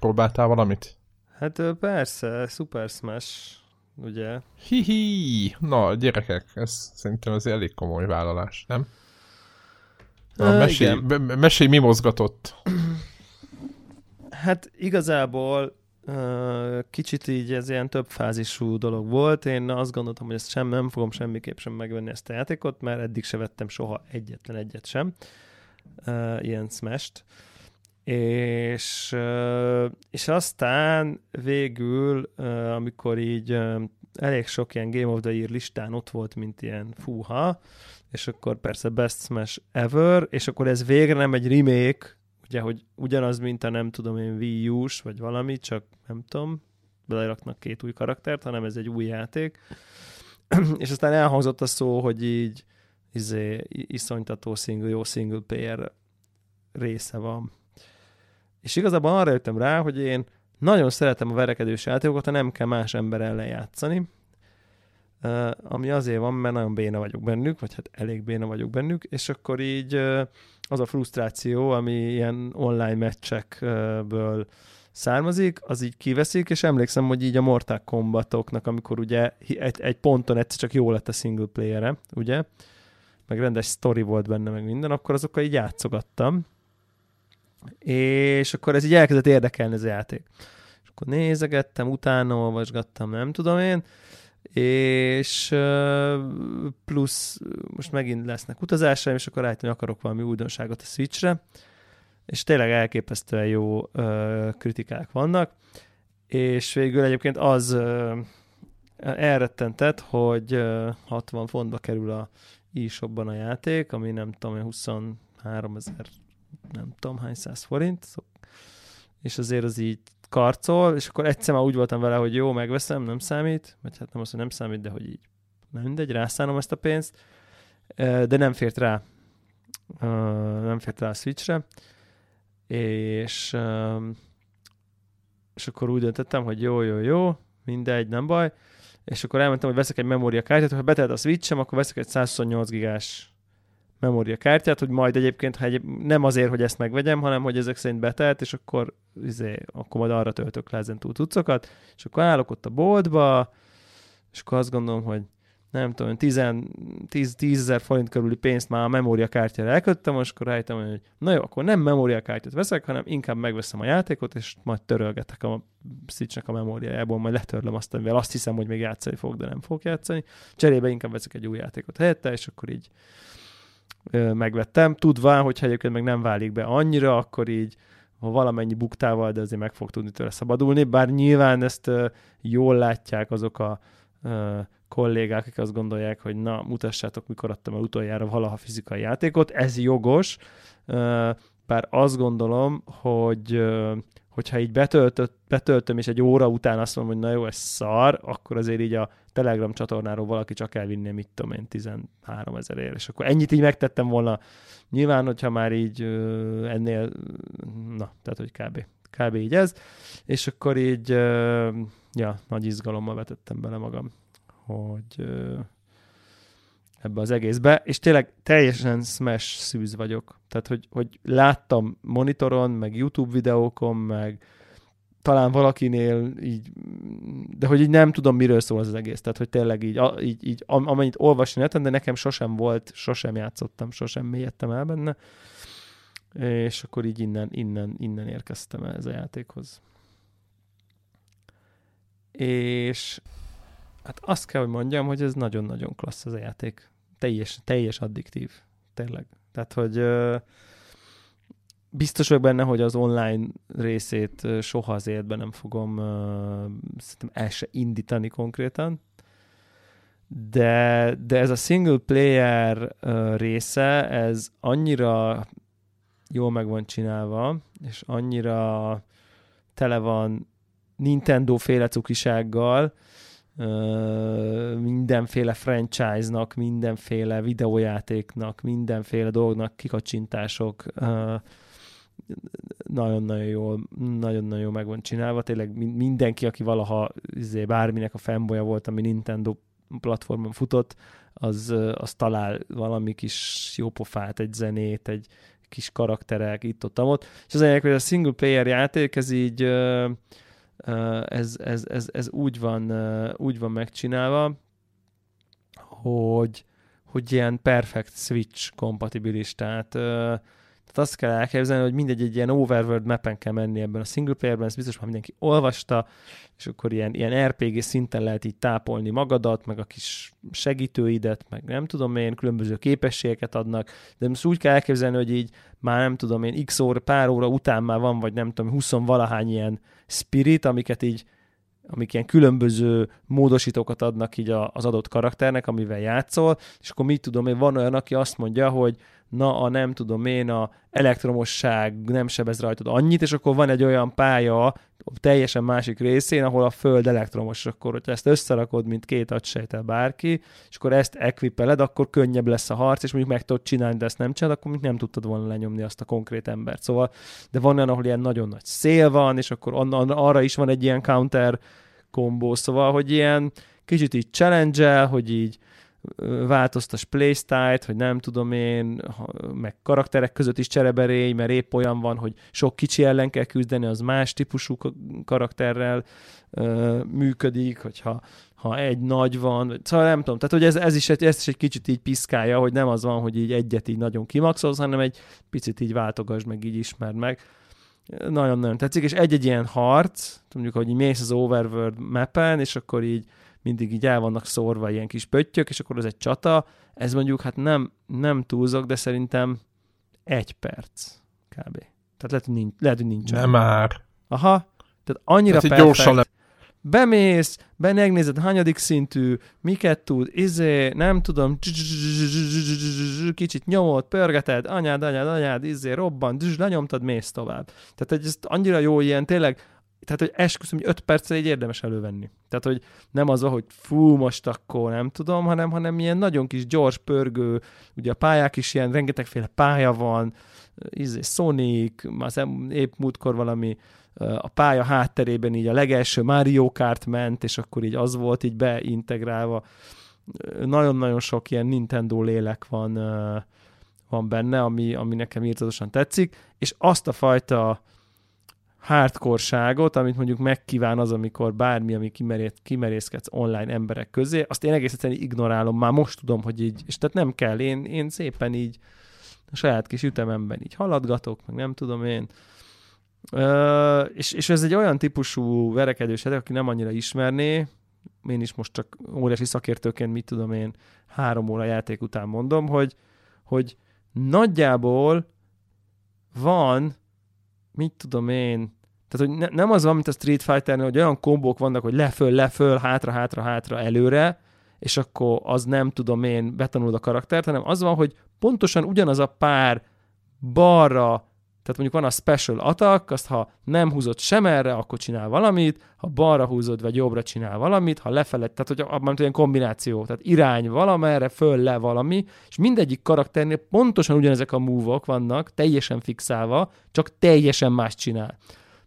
Próbáltál valamit? Hát persze, Super Smash, ugye? Hihi! Na, gyerekek, ez szerintem az elég komoly vállalás, nem? A mesélj, mesélj, mi mozgatott? Hát igazából kicsit így ez ilyen több fázisú dolog volt. Én azt gondoltam, hogy ezt sem nem fogom semmiképp sem megvenni ezt a játékot, mert eddig se vettem soha egyetlen egyet sem. Ilyen smash És, és aztán végül, amikor így elég sok ilyen Game of the Year listán ott volt, mint ilyen fúha, és akkor persze Best Smash Ever, és akkor ez végre nem egy remake, ugye, hogy ugyanaz, mint a nem tudom én Wii U-s, vagy valami, csak nem tudom, beleraknak két új karaktert, hanem ez egy új játék. és aztán elhangzott a szó, hogy így izé, iszonytató single, jó single player része van. És igazából arra jöttem rá, hogy én nagyon szeretem a verekedős játékokat, ha nem kell más ember ellen játszani, ami azért van, mert nagyon béna vagyok bennük, vagy hát elég béna vagyok bennük, és akkor így az a frusztráció, ami ilyen online meccsekből származik, az így kiveszik, és emlékszem, hogy így a Mortal Kombatoknak, amikor ugye egy, egy ponton egyszer csak jó lett a single player ugye, meg rendes story volt benne, meg minden, akkor azokkal így játszogattam, és akkor ez így elkezdett érdekelni ez a játék. És akkor nézegettem, utána olvasgattam, nem tudom én, és plusz most megint lesznek utazásaim, és akkor rájöttem, hogy akarok valami újdonságot a Switchre, és tényleg elképesztően jó kritikák vannak, és végül egyébként az elrettentett, hogy 60 fontba kerül a e-shopban a játék, ami nem tudom, 23 ezer, nem tudom hány száz forint, és azért az így karcol, és akkor egyszer már úgy voltam vele, hogy jó, megveszem, nem számít, vagy hát nem azt, hogy nem számít, de hogy így. Nem mindegy, rászánom ezt a pénzt, de nem fért rá, nem fért rá a Switchre, és, és akkor úgy döntöttem, hogy jó, jó, jó, mindegy, nem baj, és akkor elmentem, hogy veszek egy memóriakártyát, ha betelt a Switchem, akkor veszek egy 128 gigás memóriakártyát, hogy majd egyébként, ha egy, nem azért, hogy ezt megvegyem, hanem hogy ezek szerint betelt, és akkor, izé, akkor majd arra töltök le ezen túl cuccokat, és akkor állok ott a boltba, és akkor azt gondolom, hogy nem tudom, 10, 10, 10 ezer forint körüli pénzt már a memóriakártyára elköttem, most akkor rájöttem, hogy na jó, akkor nem memóriakártyát veszek, hanem inkább megveszem a játékot, és majd törölgetek a switch a memóriájából, majd letörlöm azt, amivel azt hiszem, hogy még játszani fog, de nem fog játszani. Cserébe inkább veszek egy új játékot helyette, és akkor így megvettem, tudva, hogyha egyébként meg nem válik be annyira, akkor így ha valamennyi buktával, de azért meg fog tudni tőle szabadulni, bár nyilván ezt jól látják azok a kollégák, akik azt gondolják, hogy na, mutassátok, mikor adtam el utoljára valaha fizikai játékot, ez jogos, bár azt gondolom, hogy hogyha így betöltött, betöltöm, és egy óra után azt mondom, hogy na jó, ez szar, akkor azért így a Telegram csatornáról valaki csak elvinné, mit tudom én, 13 ezerért, és akkor ennyit így megtettem volna. Nyilván, hogyha már így ennél, na, tehát, hogy kb. Kb. így ez, és akkor így, ja, nagy izgalommal vetettem bele magam, hogy ebbe az egészbe, és tényleg teljesen smash szűz vagyok. Tehát, hogy, hogy láttam monitoron, meg YouTube videókon, meg talán valakinél így, de hogy így nem tudom, miről szól az, egész. Tehát, hogy tényleg így, a, így, így amennyit olvasni lehetem, de nekem sosem volt, sosem játszottam, sosem mélyedtem el benne. És akkor így innen, innen, innen érkeztem ez a játékhoz. És hát azt kell, hogy mondjam, hogy ez nagyon-nagyon klassz az a játék. Teljes, teljes addiktív. Tényleg. Tehát, hogy biztos vagyok benne, hogy az online részét soha az életben nem fogom szerintem el se indítani konkrétan. De, de ez a single player része, ez annyira jól meg van csinálva, és annyira tele van Nintendo-féle cukisággal, mindenféle franchise-nak, mindenféle videójátéknak, mindenféle dolognak kikacsintások nagyon-nagyon jól, nagyon-nagyon jól meg van csinálva. Tényleg mindenki, aki valaha izé, bárminek a fanboya volt, ami Nintendo platformon futott, az, az talál valami kis jópofát, egy zenét, egy kis karakterek itt ott, ott. És az egyik, hogy a single player játék, ez így ez, ez, ez, ez úgy, van, úgy van megcsinálva, hogy, hogy ilyen perfect switch kompatibilis, tehát tehát azt kell elképzelni, hogy mindegy egy ilyen overworld mappen kell menni ebben a single playerben, ezt biztos már mindenki olvasta, és akkor ilyen, ilyen RPG szinten lehet így tápolni magadat, meg a kis segítőidet, meg nem tudom én, különböző képességeket adnak, de most úgy kell elképzelni, hogy így már nem tudom én, x óra, pár óra után már van, vagy nem tudom, 20 valahány ilyen spirit, amiket így amik ilyen különböző módosítókat adnak így az adott karakternek, amivel játszol, és akkor mit tudom én, van olyan, aki azt mondja, hogy na a nem tudom én, a elektromosság nem sebez rajtad annyit, és akkor van egy olyan pálya teljesen másik részén, ahol a föld elektromos, akkor hogyha ezt összerakod, mint két agysejtel bárki, és akkor ezt equipeled, akkor könnyebb lesz a harc, és mondjuk meg tudod csinálni, de ezt nem csinálod, akkor nem tudtad volna lenyomni azt a konkrét embert. Szóval, de van olyan, ahol ilyen nagyon nagy szél van, és akkor arra is van egy ilyen counter kombó, szóval, hogy ilyen kicsit így challenge hogy így változtas playstyle hogy nem tudom én, meg karakterek között is csereberény, mert épp olyan van, hogy sok kicsi ellen kell küzdeni, az más típusú karakterrel ö, működik, hogyha ha egy nagy van, szóval nem tudom, tehát hogy ez, ez is, ez is egy kicsit így piszkálja, hogy nem az van, hogy így egyet így nagyon kimaxolsz, hanem egy picit így váltogass meg, így ismerd meg. Nagyon-nagyon tetszik, és egy-egy ilyen harc, mondjuk, hogy így mész az Overworld mappen, és akkor így mindig így el vannak szórva ilyen kis pöttyök, és akkor ez egy csata, ez mondjuk hát nem, nem túlzok, de szerintem egy perc kb. Tehát lehet, hogy nincs. Lehet, hogy nincs nem már. Aha. Tehát annyira Tehát gyorsan le... Bemész, benegnézed, hanyadik szintű, miket tud, izé, nem tudom, kicsit nyomod, pörgeted, anyád, anyád, anyád, izé, robban, lenyomtad, mész tovább. Tehát ez annyira jó ilyen, tényleg tehát, hogy esküszöm, hogy öt perccel így érdemes elővenni. Tehát, hogy nem az, hogy fú, most akkor nem tudom, hanem, hanem ilyen nagyon kis gyors, pörgő, ugye a pályák is ilyen, rengetegféle pálya van, izé, Sonic, az épp múltkor valami a pálya hátterében így a legelső Mario Kart ment, és akkor így az volt így beintegrálva. Nagyon-nagyon sok ilyen Nintendo lélek van, van benne, ami, ami nekem írtatosan tetszik, és azt a fajta hardcore amit mondjuk megkíván az, amikor bármi, ami kimerét, kimerészkedsz online emberek közé, azt én egész egyszerűen ignorálom, már most tudom, hogy így, és tehát nem kell, én, én szépen így a saját kis ütememben így haladgatok, meg nem tudom én. Ö, és, és ez egy olyan típusú verekedős aki nem annyira ismerné, én is most csak óriási szakértőként, mit tudom én, három óra játék után mondom, hogy, hogy nagyjából van, mit tudom én, tehát, hogy ne, nem az van, mint a Street fighter hogy olyan kombók vannak, hogy leföl, leföl, hátra, hátra, hátra, előre, és akkor az nem tudom én, betanulod a karaktert, hanem az van, hogy pontosan ugyanaz a pár balra, tehát mondjuk van a special attack, azt ha nem húzod sem erre, akkor csinál valamit, ha balra húzod, vagy jobbra csinál valamit, ha lefele, tehát hogy abban ilyen kombináció, tehát irány valamerre, föl, le valami, és mindegyik karakternél pontosan ugyanezek a move vannak, teljesen fixálva, csak teljesen más csinál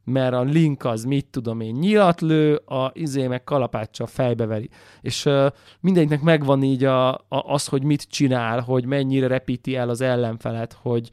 mert a link az mit tudom én nyilatlő, a izé meg kalapáccsal fejbeveri. És uh, mindegyiknek megvan így a, a, az, hogy mit csinál, hogy mennyire repíti el az ellenfelet, hogy,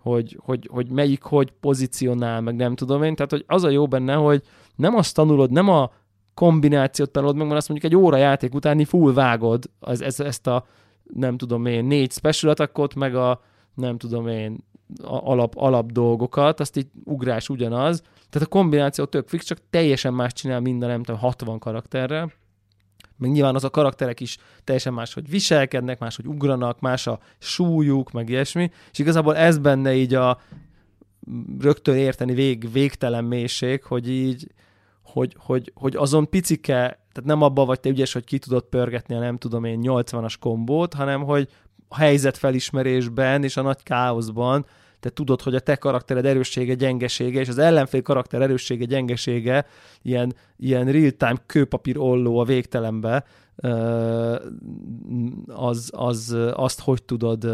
hogy, hogy, hogy melyik hogy pozícionál, meg nem tudom én. Tehát, hogy az a jó benne, hogy nem azt tanulod, nem a kombinációt tanulod meg, mert azt mondjuk egy óra játék utáni full vágod az, ez, ezt a nem tudom én, négy special attackot, meg a nem tudom én, alap, alap dolgokat, azt így ugrás ugyanaz. Tehát a kombináció tök fix, csak teljesen más csinál minden, nem tudom, 60 karakterrel. Meg nyilván az a karakterek is teljesen más, hogy viselkednek, más, hogy ugranak, más a súlyuk, meg ilyesmi. És igazából ez benne így a rögtön érteni vég, végtelen mélység, hogy így, hogy, hogy, hogy azon picike, tehát nem abban vagy te ügyes, hogy ki tudod pörgetni a nem tudom én 80-as kombót, hanem hogy a helyzetfelismerésben és a nagy káoszban te tudod, hogy a te karaktered erőssége, gyengesége, és az ellenfél karakter erőssége, gyengesége ilyen, ilyen real-time kőpapír olló a végtelenbe, az, az, azt hogy tudod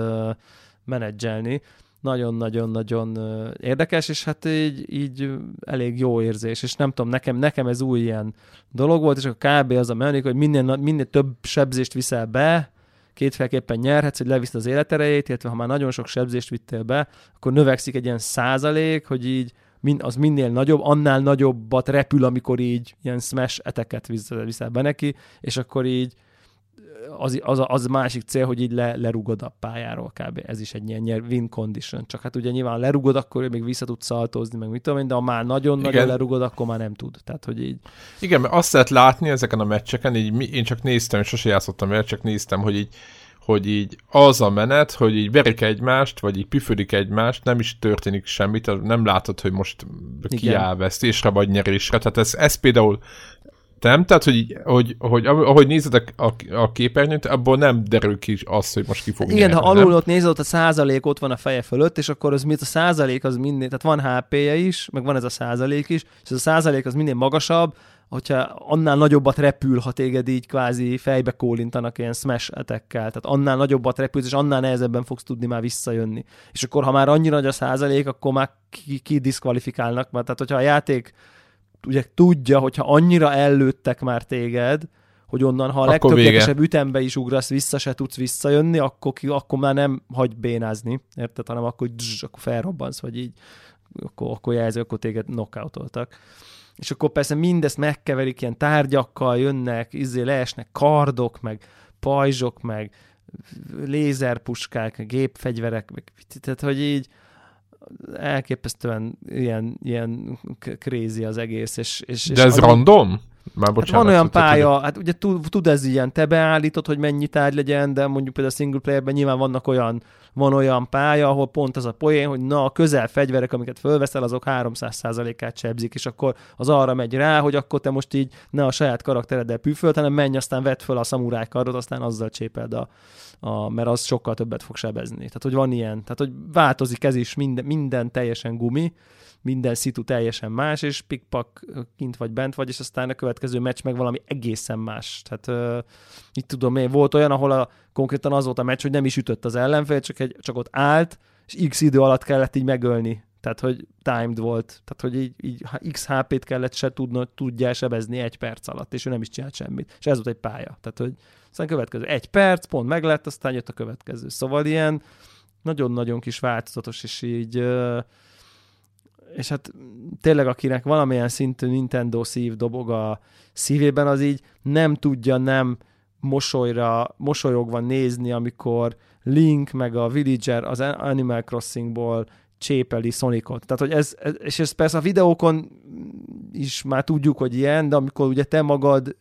menedzselni nagyon-nagyon-nagyon érdekes, és hát így, így elég jó érzés, és nem tudom, nekem, nekem ez új ilyen dolog volt, és akkor kb. az a mechanika, hogy minél, minél több sebzést viszel be, kétféleképpen nyerhetsz, hogy leviszed az életerejét, illetve ha már nagyon sok sebzést vittél be, akkor növekszik egy ilyen százalék, hogy így az minél nagyobb, annál nagyobbat repül, amikor így ilyen smash eteket viszel be neki, és akkor így az, az, az másik cél, hogy így le, lerugod a pályáról kb. Ez is egy ilyen win condition. Csak hát ugye nyilván lerugod, akkor még vissza tud szaltozni, meg mit tudom én, de ha már nagyon-nagyon lerugod, akkor már nem tud. Tehát, hogy így... Igen, mert azt lehet látni ezeken a meccseken, így én csak néztem, és sose játszottam el, csak néztem, hogy így hogy így az a menet, hogy így verik egymást, vagy így püfödik egymást, nem is történik semmit, nem látod, hogy most kiáll vesztésre, vagy nyerésre. Tehát ez, ez például nem? Tehát, hogy, hogy, hogy ahogy nézed a, a, képernyőt, abból nem derül ki az, hogy most ki fog Igen, nyerni, ha alul ott nézed, ott a százalék ott van a feje fölött, és akkor az mit a százalék az minél, tehát van HP-je is, meg van ez a százalék is, és ez a százalék az minél magasabb, hogyha annál nagyobbat repül, ha téged így kvázi fejbe kólintanak ilyen smash etekkel, tehát annál nagyobbat repülsz, és annál nehezebben fogsz tudni már visszajönni. És akkor, ha már annyira nagy a százalék, akkor már ki, ki mert tehát hogyha a játék ugye tudja, hogyha annyira ellőttek már téged, hogy onnan, ha a legtökéletesebb ütembe is ugrasz, vissza se tudsz visszajönni, akkor, ki, akkor már nem hagy bénázni, érted? Hanem akkor, dzs, akkor felrobbansz, vagy így, akkor, akkor jelző, akkor téged knockoutoltak. És akkor persze mindezt megkeverik, ilyen tárgyakkal jönnek, izé leesnek kardok, meg pajzsok, meg lézerpuskák, gépfegyverek, meg, tehát hogy így, elképesztően ilyen, ilyen crazy az egész. És, és, De ez random? Már bocsánat, hát van olyan pálya, hogy... hát ugye tud, tud ez ilyen, te beállítod, hogy mennyi tárgy legyen, de mondjuk például a single playerben nyilván vannak olyan, van olyan pálya, ahol pont az a poén, hogy na a közel fegyverek, amiket fölveszel, azok 300%-át sebzik, és akkor az arra megy rá, hogy akkor te most így ne a saját karaktereddel püföld, hanem menj, aztán vedd föl a szamuráj kardot, aztán azzal csépeld a, a, mert az sokkal többet fog sebezni. Tehát, hogy van ilyen, tehát, hogy változik ez is, minden, minden teljesen gumi, minden szitu teljesen más, és pikpak kint vagy bent vagy, és aztán a következő meccs meg valami egészen más. Tehát uh, itt tudom én, volt olyan, ahol a, konkrétan az volt a meccs, hogy nem is ütött az ellenfél, csak, egy, csak ott állt, és x idő alatt kellett így megölni. Tehát, hogy timed volt. Tehát, hogy így, így x HP-t kellett se tudna, tudja sebezni egy perc alatt, és ő nem is csinált semmit. És ez volt egy pálya. Tehát, hogy aztán következő egy perc, pont meglett, aztán jött a következő. Szóval ilyen nagyon-nagyon kis változatos, és így és hát tényleg akinek valamilyen szintű Nintendo szív dobog a szívében, az így nem tudja nem mosolyra, mosolyogva nézni, amikor Link meg a Villager az Animal Crossingból csépeli Sonicot. Tehát, hogy ez, ez, és ez persze a videókon is már tudjuk, hogy ilyen, de amikor ugye te magad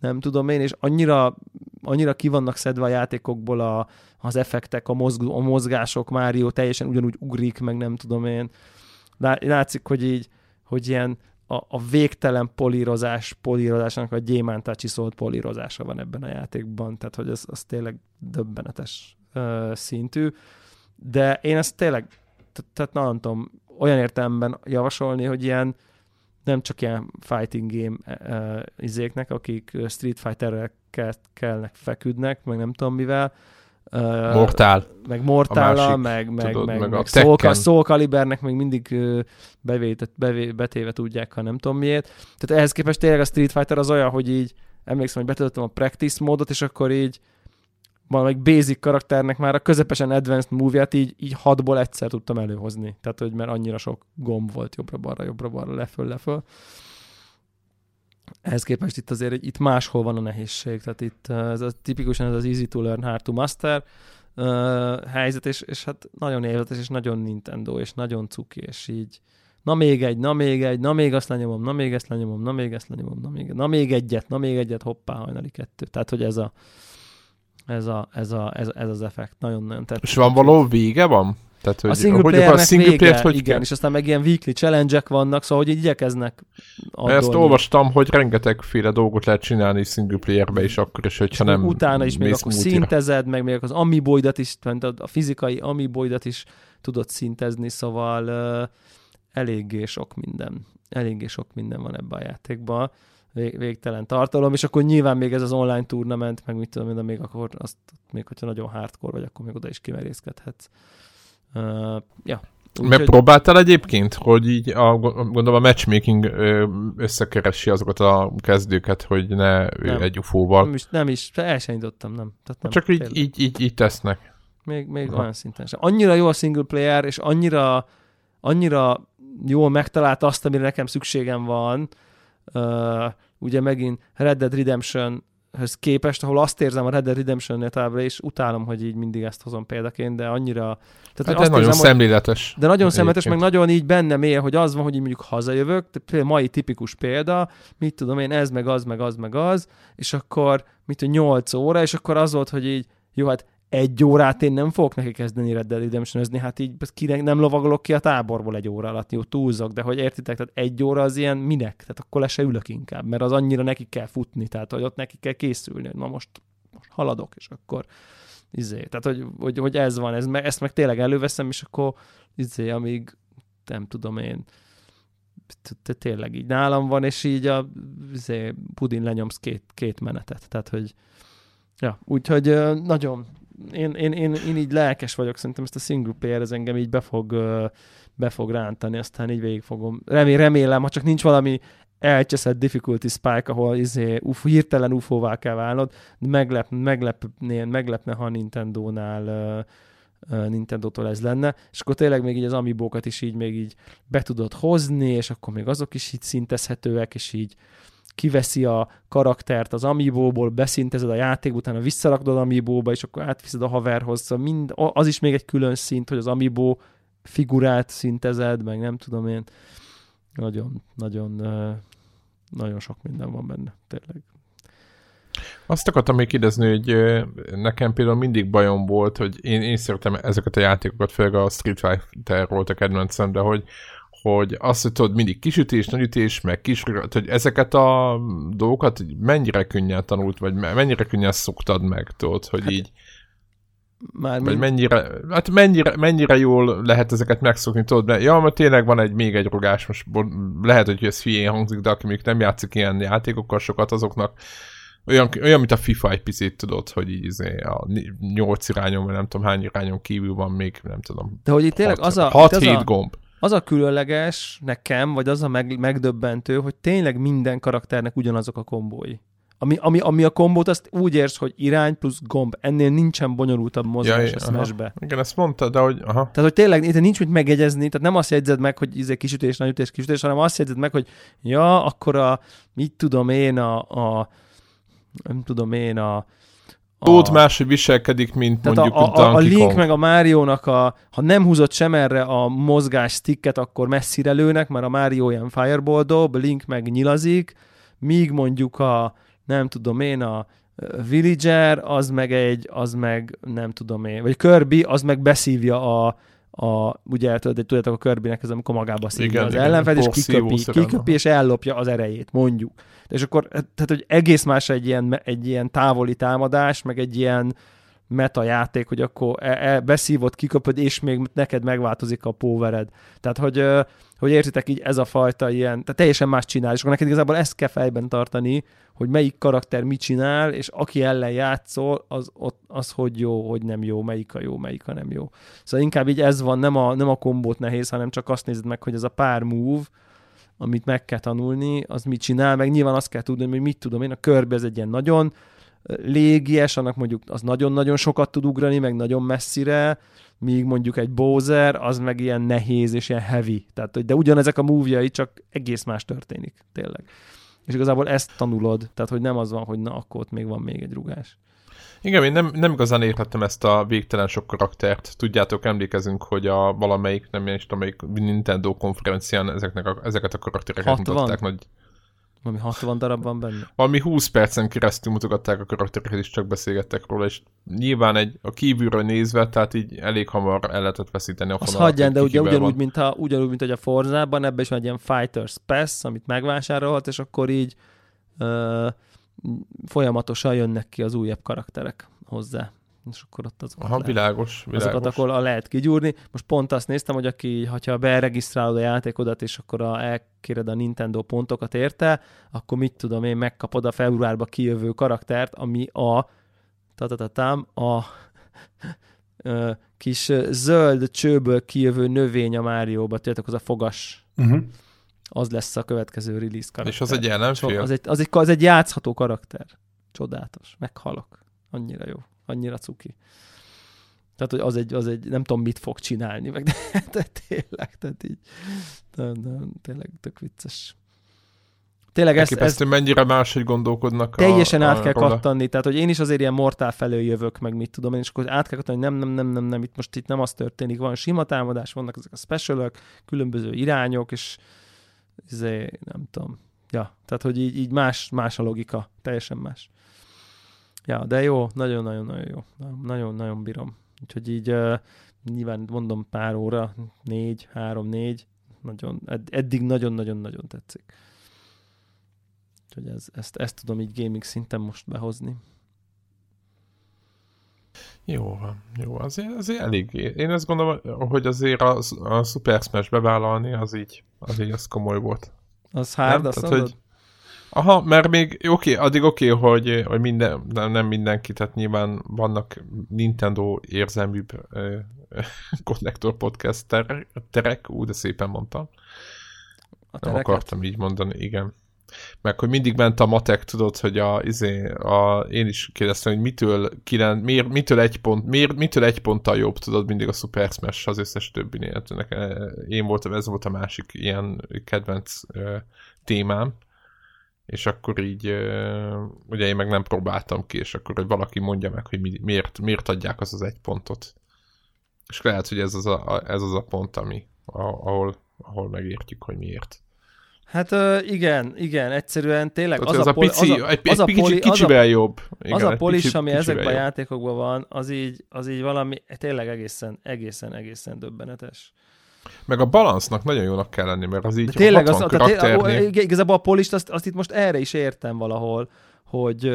nem tudom én, és annyira, annyira ki vannak szedve a játékokból a, az effektek, a, mozg, a mozgások, Mário teljesen ugyanúgy ugrik, meg nem tudom én. Látszik, hogy így, hogy ilyen a, a végtelen polírozás, polírozásnak a gyémántá csiszolt polírozása van ebben a játékban, tehát hogy ez az tényleg döbbenetes uh, szintű, de én ezt tényleg, tehát nem tudom, olyan értelemben javasolni, hogy ilyen nem csak ilyen fighting game uh, izéknek, akik Street Fighterrel kellnek, feküdnek, meg nem tudom mivel, Mortál. Meg Mortállal, meg, meg, tudod, meg, meg, meg Soul, Soul Calibernek még mindig uh, bevétet, bevé, betéve tudják, ha nem tudom miért. Tehát ehhez képest tényleg a Street Fighter az olyan, hogy így emlékszem, hogy betöltöttem a practice módot, és akkor így valamelyik basic karakternek már a közepesen advanced movie-át így, így hatból egyszer tudtam előhozni. Tehát, hogy mert annyira sok gomb volt jobbra-balra, jobbra-balra, leföl, leföl. Ehhez képest itt azért itt máshol van a nehézség. Tehát itt eh, ez a, tipikusan ez az easy to learn, hard to master uh, helyzet, és, és hát nagyon élvetes, és nagyon Nintendo, és nagyon cuki, és így na még egy, na még egy, na még azt lenyomom, na még ezt lenyomom, na még ezt lenyomom, na még, na még egyet, na még egyet, hoppá, hajnali kettő. Tehát, hogy ez a, ez, a, ez, a, ez, ez az effekt. Nagyon-nagyon tetszik. És van való vége van? Tehát, hogy, a single hogy a single vége, player hogy igen, kell? és aztán meg ilyen weekly challenge vannak, szóval hogy igyekeznek adolni. Ezt olvastam, hogy rengetegféle dolgot lehet csinálni single playerbe is akkor is, hogyha nem Utána is még akkor szintezed, meg még az amiboidat is, a fizikai amiboidat is tudod szintezni, szóval uh, eléggé sok minden, eléggé sok minden van ebben a játékban vég, végtelen tartalom, és akkor nyilván még ez az online tournament, meg mit tudom, de még akkor azt, még hogyha nagyon hardcore vagy, akkor még oda is kimerészkedhetsz. Uh, ja, úgy, próbáltál egyébként, hogy így a, gondolom a matchmaking összekeresi azokat a kezdőket, hogy ne nem. egy ufóval. Nem is, nem is, el sem indítottam, nem. Tehát nem Csak így, így, így, így tesznek. Még, még olyan szinten sem. Annyira jó a single player, és annyira, annyira jól megtalált azt, amire nekem szükségem van, uh, ugye megint Red Dead Redemption képest, ahol azt érzem a Red Dead Redemption-nél továbbra és utálom, hogy így mindig ezt hozom példaként, de annyira... Tehát hát nagyon érzem, szemléletes. De nagyon szemléletes, meg nagyon így bennem él, hogy az van, hogy így mondjuk hazajövök, például mai tipikus példa, mit tudom én, ez, meg az, meg az, meg az, és akkor mit tudom, 8 óra, és akkor az volt, hogy így, jó, hát egy órát én nem fogok neki kezdeni Red Dead redemption hát így kinek nem lovagolok ki a táborból egy óra alatt, jó, túlzok, de hogy értitek, tehát egy óra az ilyen minek? Tehát akkor le se ülök inkább, mert az annyira neki kell futni, tehát hogy ott neki kell készülni, hogy na most, most haladok, és akkor izé, tehát hogy, hogy, hogy ez van, ez, ezt meg tényleg előveszem, és akkor izé, amíg nem tudom én, tényleg így nálam van, és így a izé, pudin lenyomsz két, két menetet, tehát hogy ja, úgyhogy nagyon, én, én, én, én így lelkes vagyok, szerintem ezt a single player, ez engem így be fog, be fog rántani, aztán így végig fogom. Remé, remélem, ha csak nincs valami elcseszett difficulty spike, ahol izé, uf, hirtelen ufóvá kell válnod, meglep, meglepne, meglepne, ha Nintendo-nál Nintendo-tól ez lenne, és akkor tényleg még így az amibókat is így még így be tudod hozni, és akkor még azok is így szintezhetőek, és így kiveszi a karaktert az amiibo beszintezed a játék, utána visszarakod az amiibo és akkor átviszed a haverhoz, szóval mind, az is még egy külön szint, hogy az amiibo figurát szintezed, meg nem tudom én. Nagyon, nagyon, nagyon sok minden van benne, tényleg. Azt akartam még kérdezni, hogy nekem például mindig bajom volt, hogy én, én szeretem ezeket a játékokat, főleg a Street Fighter volt a kedvencem, de hogy hogy azt, hogy tudod, mindig kisütés, nagyütés, meg kis, hogy ezeket a dolgokat mennyire könnyen tanult, vagy mennyire könnyen szoktad meg, tudod, hogy hát, így már vagy mennyire, hát mennyire, mennyire jól lehet ezeket megszokni, tudod, de ja, mert tényleg van egy még egy rogás, most lehet, hogy ez hülyén hangzik, de aki még nem játszik ilyen játékokkal sokat, azoknak olyan, olyan, mint a FIFA egy picit, tudod, hogy így izé a nyolc irányon, vagy nem tudom hány irányon kívül van még, nem tudom. De hogy itt tényleg az a... 6-7 gomb az a különleges nekem, vagy az a meg, megdöbbentő, hogy tényleg minden karakternek ugyanazok a kombói. Ami, ami, ami a kombót, azt úgy érsz, hogy irány plusz gomb. Ennél nincsen bonyolultabb mozgás ja, a Smashbe. Igen, ezt mondta, de hogy... Aha. Tehát, hogy tényleg itt nincs mit megegyezni, tehát nem azt jegyzed meg, hogy izé kisütés, nagyütés, kisütés, hanem azt jegyzed meg, hogy ja, akkor a, mit tudom én, a, a nem tudom én, a, Tóth máshogy viselkedik, mint Tehát mondjuk a, a, a, a Link meg a Mario-nak, a, ha nem húzott sem erre a mozgás sticket, akkor messzire lőnek, mert a Mario ilyen fireball dob, Link meg nyilazik, míg mondjuk a, nem tudom én, a Villager, az meg egy, az meg nem tudom én, vagy Kirby, az meg beszívja a, a, ugye tudjátok, a Kirbynek ez, amikor magába szívja igen, az ellenfel, és kiköpi, kiköpi, és ellopja az erejét, mondjuk. És akkor, tehát, hogy egész más egy ilyen, egy ilyen távoli támadás, meg egy ilyen meta játék, hogy akkor e, e, beszívod, kiköpöd, és még neked megváltozik a powered. Tehát, hogy, hogy értitek így ez a fajta ilyen, tehát teljesen más csinál, és akkor neked igazából ezt kell fejben tartani, hogy melyik karakter mit csinál, és aki ellen játszol, az, ott, az hogy jó, hogy nem jó, melyik a jó, melyik a nem jó. Szóval inkább így ez van, nem a, nem a kombót nehéz, hanem csak azt nézed meg, hogy ez a pár move, amit meg kell tanulni, az mit csinál, meg nyilván azt kell tudni, hogy mit tudom én, a körbe ez egy ilyen nagyon légies, annak mondjuk az nagyon-nagyon sokat tud ugrani, meg nagyon messzire, míg mondjuk egy Bowser, az meg ilyen nehéz és ilyen heavy. Tehát, de ugyanezek a move csak egész más történik, tényleg. És igazából ezt tanulod, tehát hogy nem az van, hogy na, akkor ott még van még egy rugás. Igen, én nem, nem igazán értettem ezt a végtelen sok karaktert. Tudjátok, emlékezünk, hogy a valamelyik, nem is tudom, melyik Nintendo konferencián ezeknek a, ezeket a karaktereket 60? mutatták. Nagy... Valami 60 darab van benne? Valami 20 percen keresztül mutogatták a karaktereket, és csak beszélgettek róla, és nyilván egy, a kívülről nézve, tehát így elég hamar el lehetett veszíteni a fonalat. Azt hagyján, de ugye ugyanúgy, mint a, ugyanúgy, mint hogy a Forzában, ebben is van egy ilyen Fighters Pass, amit megvásárolhat, és akkor így uh, folyamatosan jönnek ki az újabb karakterek hozzá. és akkor ott azokat, Aha, lehet, világos, világos. azokat akkor lehet kigyúrni. Most pont azt néztem, hogy aki, ha beregisztrálod a játékodat, és akkor a, elkéred a Nintendo pontokat érte, akkor mit tudom én, megkapod a februárba kijövő karaktert, ami a tatatatám, a kis zöld csőből kijövő növény a Márióba, tudjátok, az a fogas. Uh-huh. Az lesz a következő release karakter. És az egy ellenfél? Az egy, az, egy, az egy játszható karakter. Csodálatos. Meghalok. Annyira jó. Annyira cuki. Tehát, hogy az egy, az egy, nem tudom, mit fog csinálni, meg de, de tényleg, tehát így, de, de, tényleg tök vicces. Tényleg ezt, ezt mennyire máshogy gondolkodnak Teljesen a, át kell róla. kattanni, tehát hogy én is azért ilyen mortál felől jövök, meg mit tudom én, és akkor át kell kattanni, nem, nem, nem, nem, nem, itt most itt nem az történik, van sima támadás, vannak ezek a specialok, különböző irányok, és izé, nem tudom, ja, tehát hogy így, így más, más a logika, teljesen más. Ja, de jó, nagyon-nagyon-nagyon jó, nagyon-nagyon bírom. Úgyhogy így uh, nyilván mondom pár óra, négy, három, négy, nagyon, ed- eddig nagyon-nagyon-nagyon tetszik. Úgyhogy ez, ezt, ezt tudom így gaming szinten most behozni. Jó van, jó, azért, azért elég. Én azt gondolom, hogy azért a, a Super Smash bevállalni, az így, az így az komoly volt. Az hard, azt Tehát, hogy, Aha, mert még oké, okay, addig oké, okay, hogy, hogy minden, nem, nem mindenki, tehát nyilván vannak Nintendo érzelműbb konnektor podcast terek, ú, de szépen mondtam. A nem akartam így mondani, igen. Meg hogy mindig ment a matek, tudod, hogy a, izé, a, én is kérdeztem, hogy mitől, kilen, miért, mitől, egy pont, miért, mitől egy ponttal jobb, tudod, mindig a Super Smash az összes többinél. Én voltam, ez volt a másik ilyen kedvenc uh, témám és akkor így, ugye én meg nem próbáltam ki, és akkor hogy valaki mondja meg, hogy miért, miért adják az az egy pontot. És lehet, hogy ez az a, ez az a pont, ami, ahol, ahol megértjük, hogy miért. Hát igen, igen, egyszerűen tényleg Tehát az, az, a, poli, pici, az a, egy, az a poli, kicsivel az a, jobb. Igen, az a polis, ami ezekben a játékokban van, az így, az így valami tényleg egészen, egészen, egészen döbbenetes. Meg a balansznak nagyon jónak kell lenni, mert az így De tényleg, az, karakternél... igazából a polist, azt, azt itt most erre is értem valahol, hogy,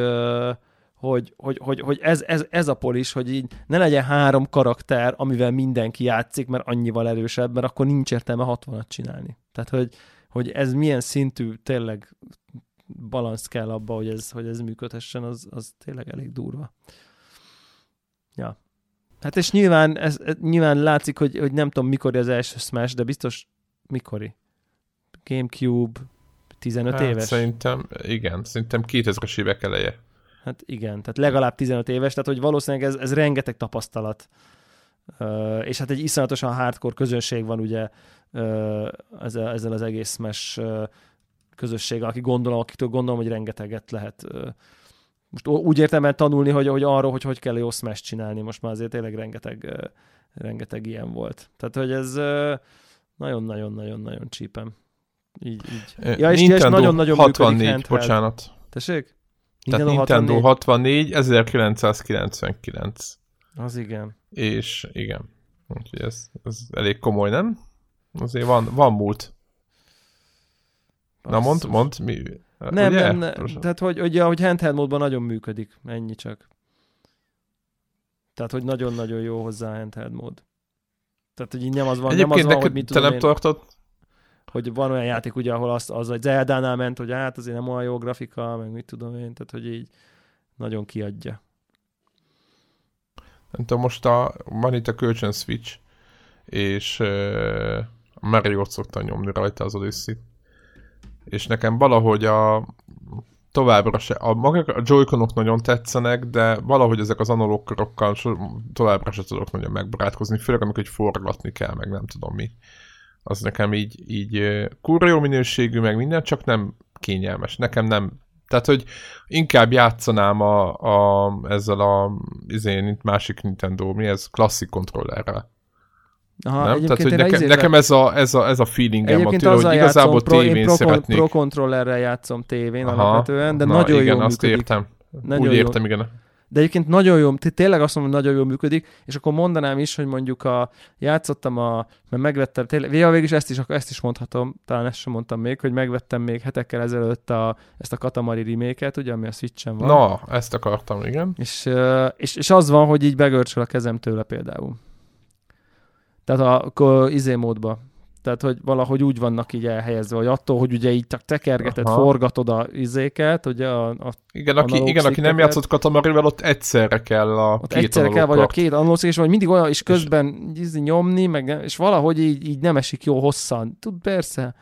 hogy, hogy, hogy, hogy ez, ez, ez a polis, hogy így ne legyen három karakter, amivel mindenki játszik, mert annyival erősebb, mert akkor nincs értelme 60-at csinálni. Tehát, hogy, hogy ez milyen szintű tényleg balansz kell abba, hogy ez, hogy ez működhessen, az, az tényleg elég durva. Ja. Hát és nyilván, ez, nyilván látszik, hogy, hogy nem tudom mikor az első Smash, de biztos mikori. Gamecube 15 hát, éves? Szerintem, igen, szerintem 2000-es évek eleje. Hát igen, tehát legalább 15 éves, tehát hogy valószínűleg ez, ez rengeteg tapasztalat. Uh, és hát egy iszonyatosan hardcore közönség van ugye uh, ezzel, ezzel az egész Smash uh, közösséggel, aki gondolom, akitől gondolom, hogy rengeteget lehet most úgy értem el tanulni, hogy, hogy arról, hogy hogy kell jó smash csinálni, most már azért tényleg rengeteg, rengeteg ilyen volt. Tehát, hogy ez nagyon-nagyon-nagyon-nagyon csípem. Így, így. Ja, és Nintendo nagyon-nagyon 64, működik bocsánat. Tessék? Tehát Nintendo 64, 1999. Az igen. És igen. Úgyhogy ez, ez elég komoly, nem? Azért van, van múlt. Na mond, mond, mi, nem, Ugye? nem, nem. Tehát, hogy, hogy, hogy handheld módban nagyon működik. Ennyi csak. Tehát, hogy nagyon-nagyon jó hozzá a handheld mód. Tehát, hogy így nem az van, nem az van, hogy mit tudom te nem én, tartod? hogy van olyan játék, ugye, ahol az, az egy Zelda-nál ment, hogy hát azért nem olyan jó grafika, meg mit tudom én, tehát, hogy így nagyon kiadja. Nem tudom, most a, van itt a kölcsön Switch, és uh, Mario-t szokta nyomni rajta az odyssey és nekem valahogy a továbbra se, a, magak, a joy nagyon tetszenek, de valahogy ezek az analóg korokkal továbbra se tudok nagyon megbarátkozni, főleg amikor egy forgatni kell, meg nem tudom mi. Az nekem így, így kurva jó minőségű, meg minden, csak nem kényelmes. Nekem nem tehát, hogy inkább játszanám a, a, ezzel a izén, másik Nintendo, mi ez, klasszik kontrollerrel. Aha, nem? Tehát, hogy nekem, izével... nekem ez a, ez a, ez a feelingem van tőle, hogy igazából pro, tévén pro, szeretnék. Pro controllerrel játszom tévén Aha, alapvetően, de na, nagyon igen, jól azt működik. értem. Nagyon Úgy értem, igen. De egyébként nagyon jó, tényleg azt mondom, hogy nagyon jól működik, és akkor mondanám is, hogy mondjuk a, játszottam a, mert megvettem, tényleg, végül is ezt is, ezt is mondhatom, talán ezt sem mondtam még, hogy megvettem még hetekkel ezelőtt a, ezt a Katamari remake ugye, ami a Switch-en van. Na, ezt akartam, igen. És, és, és az van, hogy így begörcsöl a kezem tőle például. Tehát a, a izé módba. Tehát, hogy valahogy úgy vannak így elhelyezve, hogy attól, hogy ugye így csak tekergeted, Aha. forgatod a izéket, ugye a, a igen, aki, igen, aki nem játszott Katamarivel, ott egyszerre kell a ott két egyszerre kell, vagy a két analóg, és vagy mindig olyan, és közben és... nyomni, meg, és valahogy így, így nem esik jó hosszan. Tud, persze.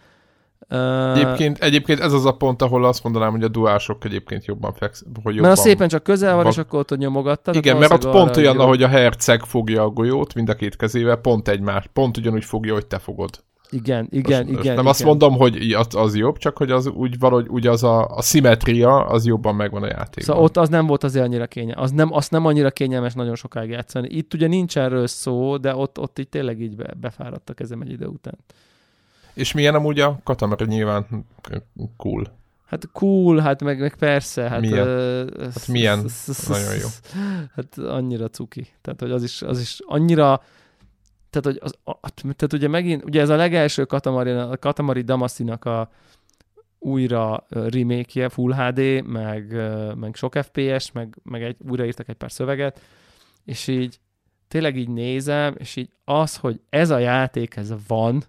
Egyébként, egyébként ez az a pont, ahol azt mondanám, hogy a duások egyébként jobban fex, hogy jobban... Mert szépen csak közel van, van, és akkor ott nyomogattad. Igen, mert ott pont olyan, ahogy a herceg fogja a golyót mind a két kezével, pont egymás, pont ugyanúgy fogja, hogy te fogod. Igen, igen, most, igen. Most nem igen. azt mondom, hogy az, az jobb, csak hogy az úgy valahogy úgy az a, a szimetria, az jobban megvan a játékban. Szóval ott az nem volt azért annyira kényelmes. Az nem, azt nem annyira kényelmes nagyon sokáig játszani. Itt ugye nincs erről szó, de ott, ott így tényleg így be, befáradt a kezem egy idő után. És milyen amúgy a Katamari nyilván cool. Hát cool, hát meg, meg persze. Hát, milyen? Uh, hát milyen? Nagyon jó. Hát annyira cuki. Tehát, hogy az is, az is annyira tehát, hogy az, tehát ugye megint, ugye ez a legelső Katamari, a Katamari Damasinak a újra remake Full HD, meg, meg sok FPS, meg, meg egy, újraírtak egy pár szöveget, és így tényleg így nézem, és így az, hogy ez a játék, ez van,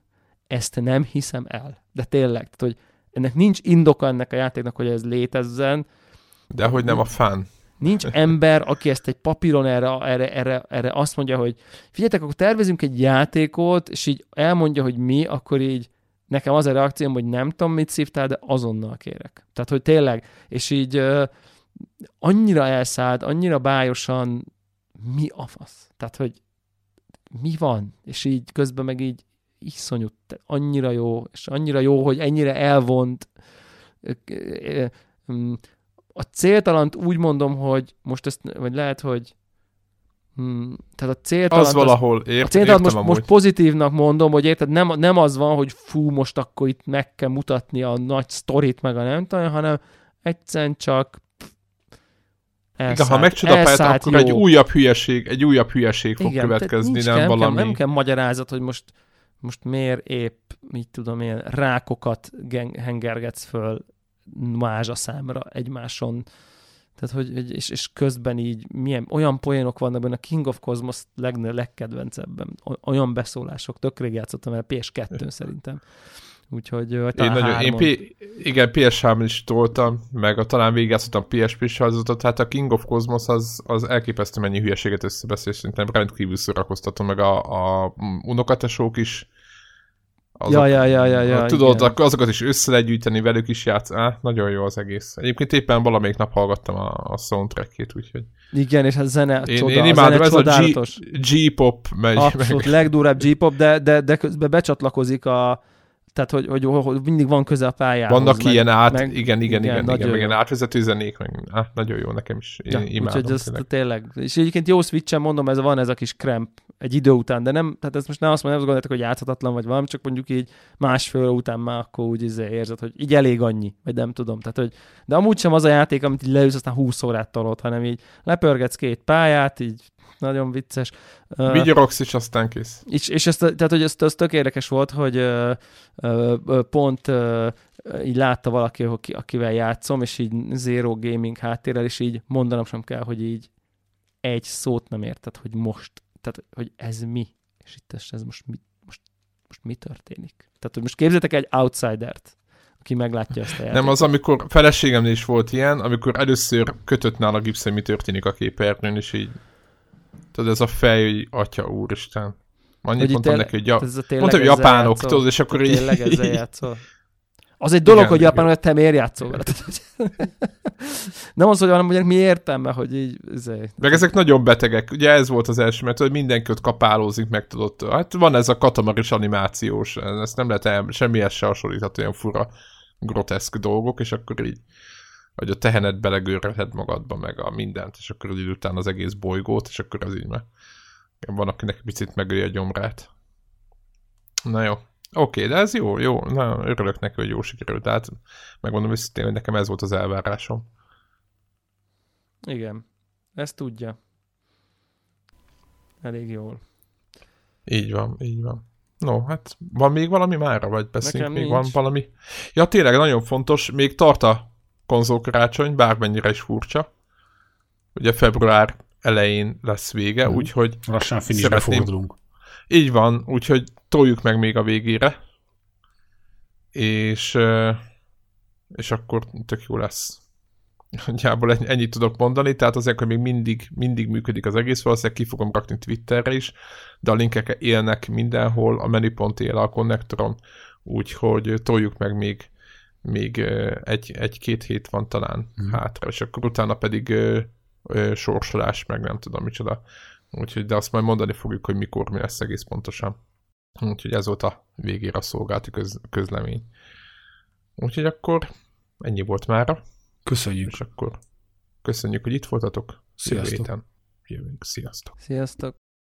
ezt nem hiszem el. De tényleg, tehát, hogy ennek nincs indoka ennek a játéknak, hogy ez létezzen. De hogy nem a fán. Nincs ember, aki ezt egy papíron erre, erre, erre, erre azt mondja, hogy figyeljetek, akkor tervezünk egy játékot, és így elmondja, hogy mi, akkor így nekem az a reakcióm, hogy nem tudom, mit szívtál, de azonnal kérek. Tehát, hogy tényleg, és így uh, annyira elszállt, annyira bájosan, mi a fasz? Tehát, hogy mi van? És így közben meg így iszonyú, annyira jó, és annyira jó, hogy ennyire elvont a céltalant úgy mondom, hogy most ezt, vagy lehet, hogy Hmm, tehát a céltalant... Az valahol, ért, a céltalant most, most pozitívnak mondom, hogy érted, nem, nem az van, hogy fú, most akkor itt meg kell mutatni a nagy sztorit, meg a nem tudom, hanem egyszerűen csak Elszállt, Igen, ha megcsodapált, akkor jó. egy újabb hülyeség, egy újabb hülyeség fog Igen, következni, nem kell, valami... Nem kell magyarázat, hogy most, most miért épp, mit tudom én, rákokat hengergetsz föl számra egymáson. Tehát, hogy, és, és közben így milyen, olyan poénok vannak benne, a King of Cosmos leg, legkedvencebben, olyan beszólások, tök rég játszottam el PS2-n szerintem. Úgyhogy én, nagyon, én P- igen, ps is toltam, meg a, talán végigjátszottam PSP sorozatot, hát a King of Cosmos az, az elképesztő mennyi hülyeséget összebeszél, szerintem rendkívül szórakoztató, meg a, a unokatesók is azok, ja, ja, ja, ja, ja, Tudod, igen. azokat is össze lehet gyűjteni, velük is játsz. Á, nagyon jó az egész. Egyébként éppen valamelyik nap hallgattam a, a soundtrackét, úgyhogy... Igen, és a zene én, csoda, én imádom, ez a G-pop megy. Abszolút, meg. legdurább G-pop, de, de, de közben becsatlakozik a, tehát, hogy, hogy, hogy mindig van köze a pályához. Vannak meg, ilyen át, meg, igen, igen, igen, igen, igen, ilyen átvezető zenék, meg á, nagyon jó nekem is. Én ja, imádom. Úgyhogy ez tényleg. És egyébként jó switch mondom, ez van ez a kis kremp egy idő után, de nem, tehát ezt most nem azt mondom, nem azt gondoljátok, hogy játszhatatlan vagy valami, csak mondjuk így másfél után már akkor úgy izé érzed, hogy így elég annyi, vagy nem tudom. Tehát, hogy, de amúgy sem az a játék, amit így leülsz, aztán 20 órát tolod, hanem így lepörgetsz két pályát, így nagyon vicces. Vigyorogsz is, aztán kész. És, és ezt, tehát, hogy ez, ez tök érdekes volt, hogy uh, uh, pont uh, így látta valaki, akivel játszom, és így zero gaming háttérrel, és így mondanom sem kell, hogy így egy szót nem érted, hogy most, tehát, hogy ez mi, és itt ez most mi, most, most mi történik. Tehát, hogy most képzeljétek egy outsidert, aki meglátja ezt a játékot. Nem, az, amikor feleségemnél is volt ilyen, amikor először kötött nála gipszen, mi történik a képernyőn, és így Tudod, ez a fej, hogy atya úristen. Annyit hogy mondtam neki, hogy, ja, mondtam, hogy japánok, tudod, és akkor így... Tényleg ezzel játszol. Az egy dolog, igen, hogy hogy te miért játszol vele. Nem az, hogy hanem hogy mi értelme, hogy így... Zé. Meg ezek nagyon betegek. Ugye ez volt az első, mert hogy mindenki ott kapálózik, meg tudod. Hát van ez a katamaris animációs, ezt nem lehet el, semmihez se hasonlítható, olyan fura, groteszk dolgok, és akkor így hogy a tehenet belegőrheted magadba, meg a mindent, és akkor idő után az egész bolygót, és akkor az így meg. Van, akinek picit megölje a gyomrát. Na jó. Oké, okay, de ez jó, jó. Na, örülök neki, hogy jó sikerült. Tehát megmondom őszintén, hogy nekem ez volt az elvárásom. Igen. ezt tudja. Elég jól. Így van, így van. No, hát van még valami mára, vagy beszélünk még nincs. van valami? Ja, tényleg nagyon fontos, még tart a konzolkarácsony, bármennyire is furcsa. Ugye február elején lesz vége, mm. úgyhogy... Lassan finisbe fordulunk. Így van, úgyhogy toljuk meg még a végére. És, és akkor tök jó lesz. Nagyjából ennyit tudok mondani, tehát azért, hogy még mindig, mindig működik az egész, valószínűleg ki fogom rakni Twitterre is, de a linkek élnek mindenhol, a menüpont él a konnektoron, úgyhogy toljuk meg még, még egy, egy-két hét van talán mm. hátra, és akkor utána pedig ö, ö, sorsolás, meg nem tudom micsoda. Úgyhogy, de azt majd mondani fogjuk, hogy mikor mi lesz egész pontosan. Úgyhogy ez volt a végére a szolgálati köz, közlemény. Úgyhogy akkor ennyi volt mára. Köszönjük. És akkor köszönjük, hogy itt voltatok. Sziasztok. Jövünk. Sziasztok. Sziasztok.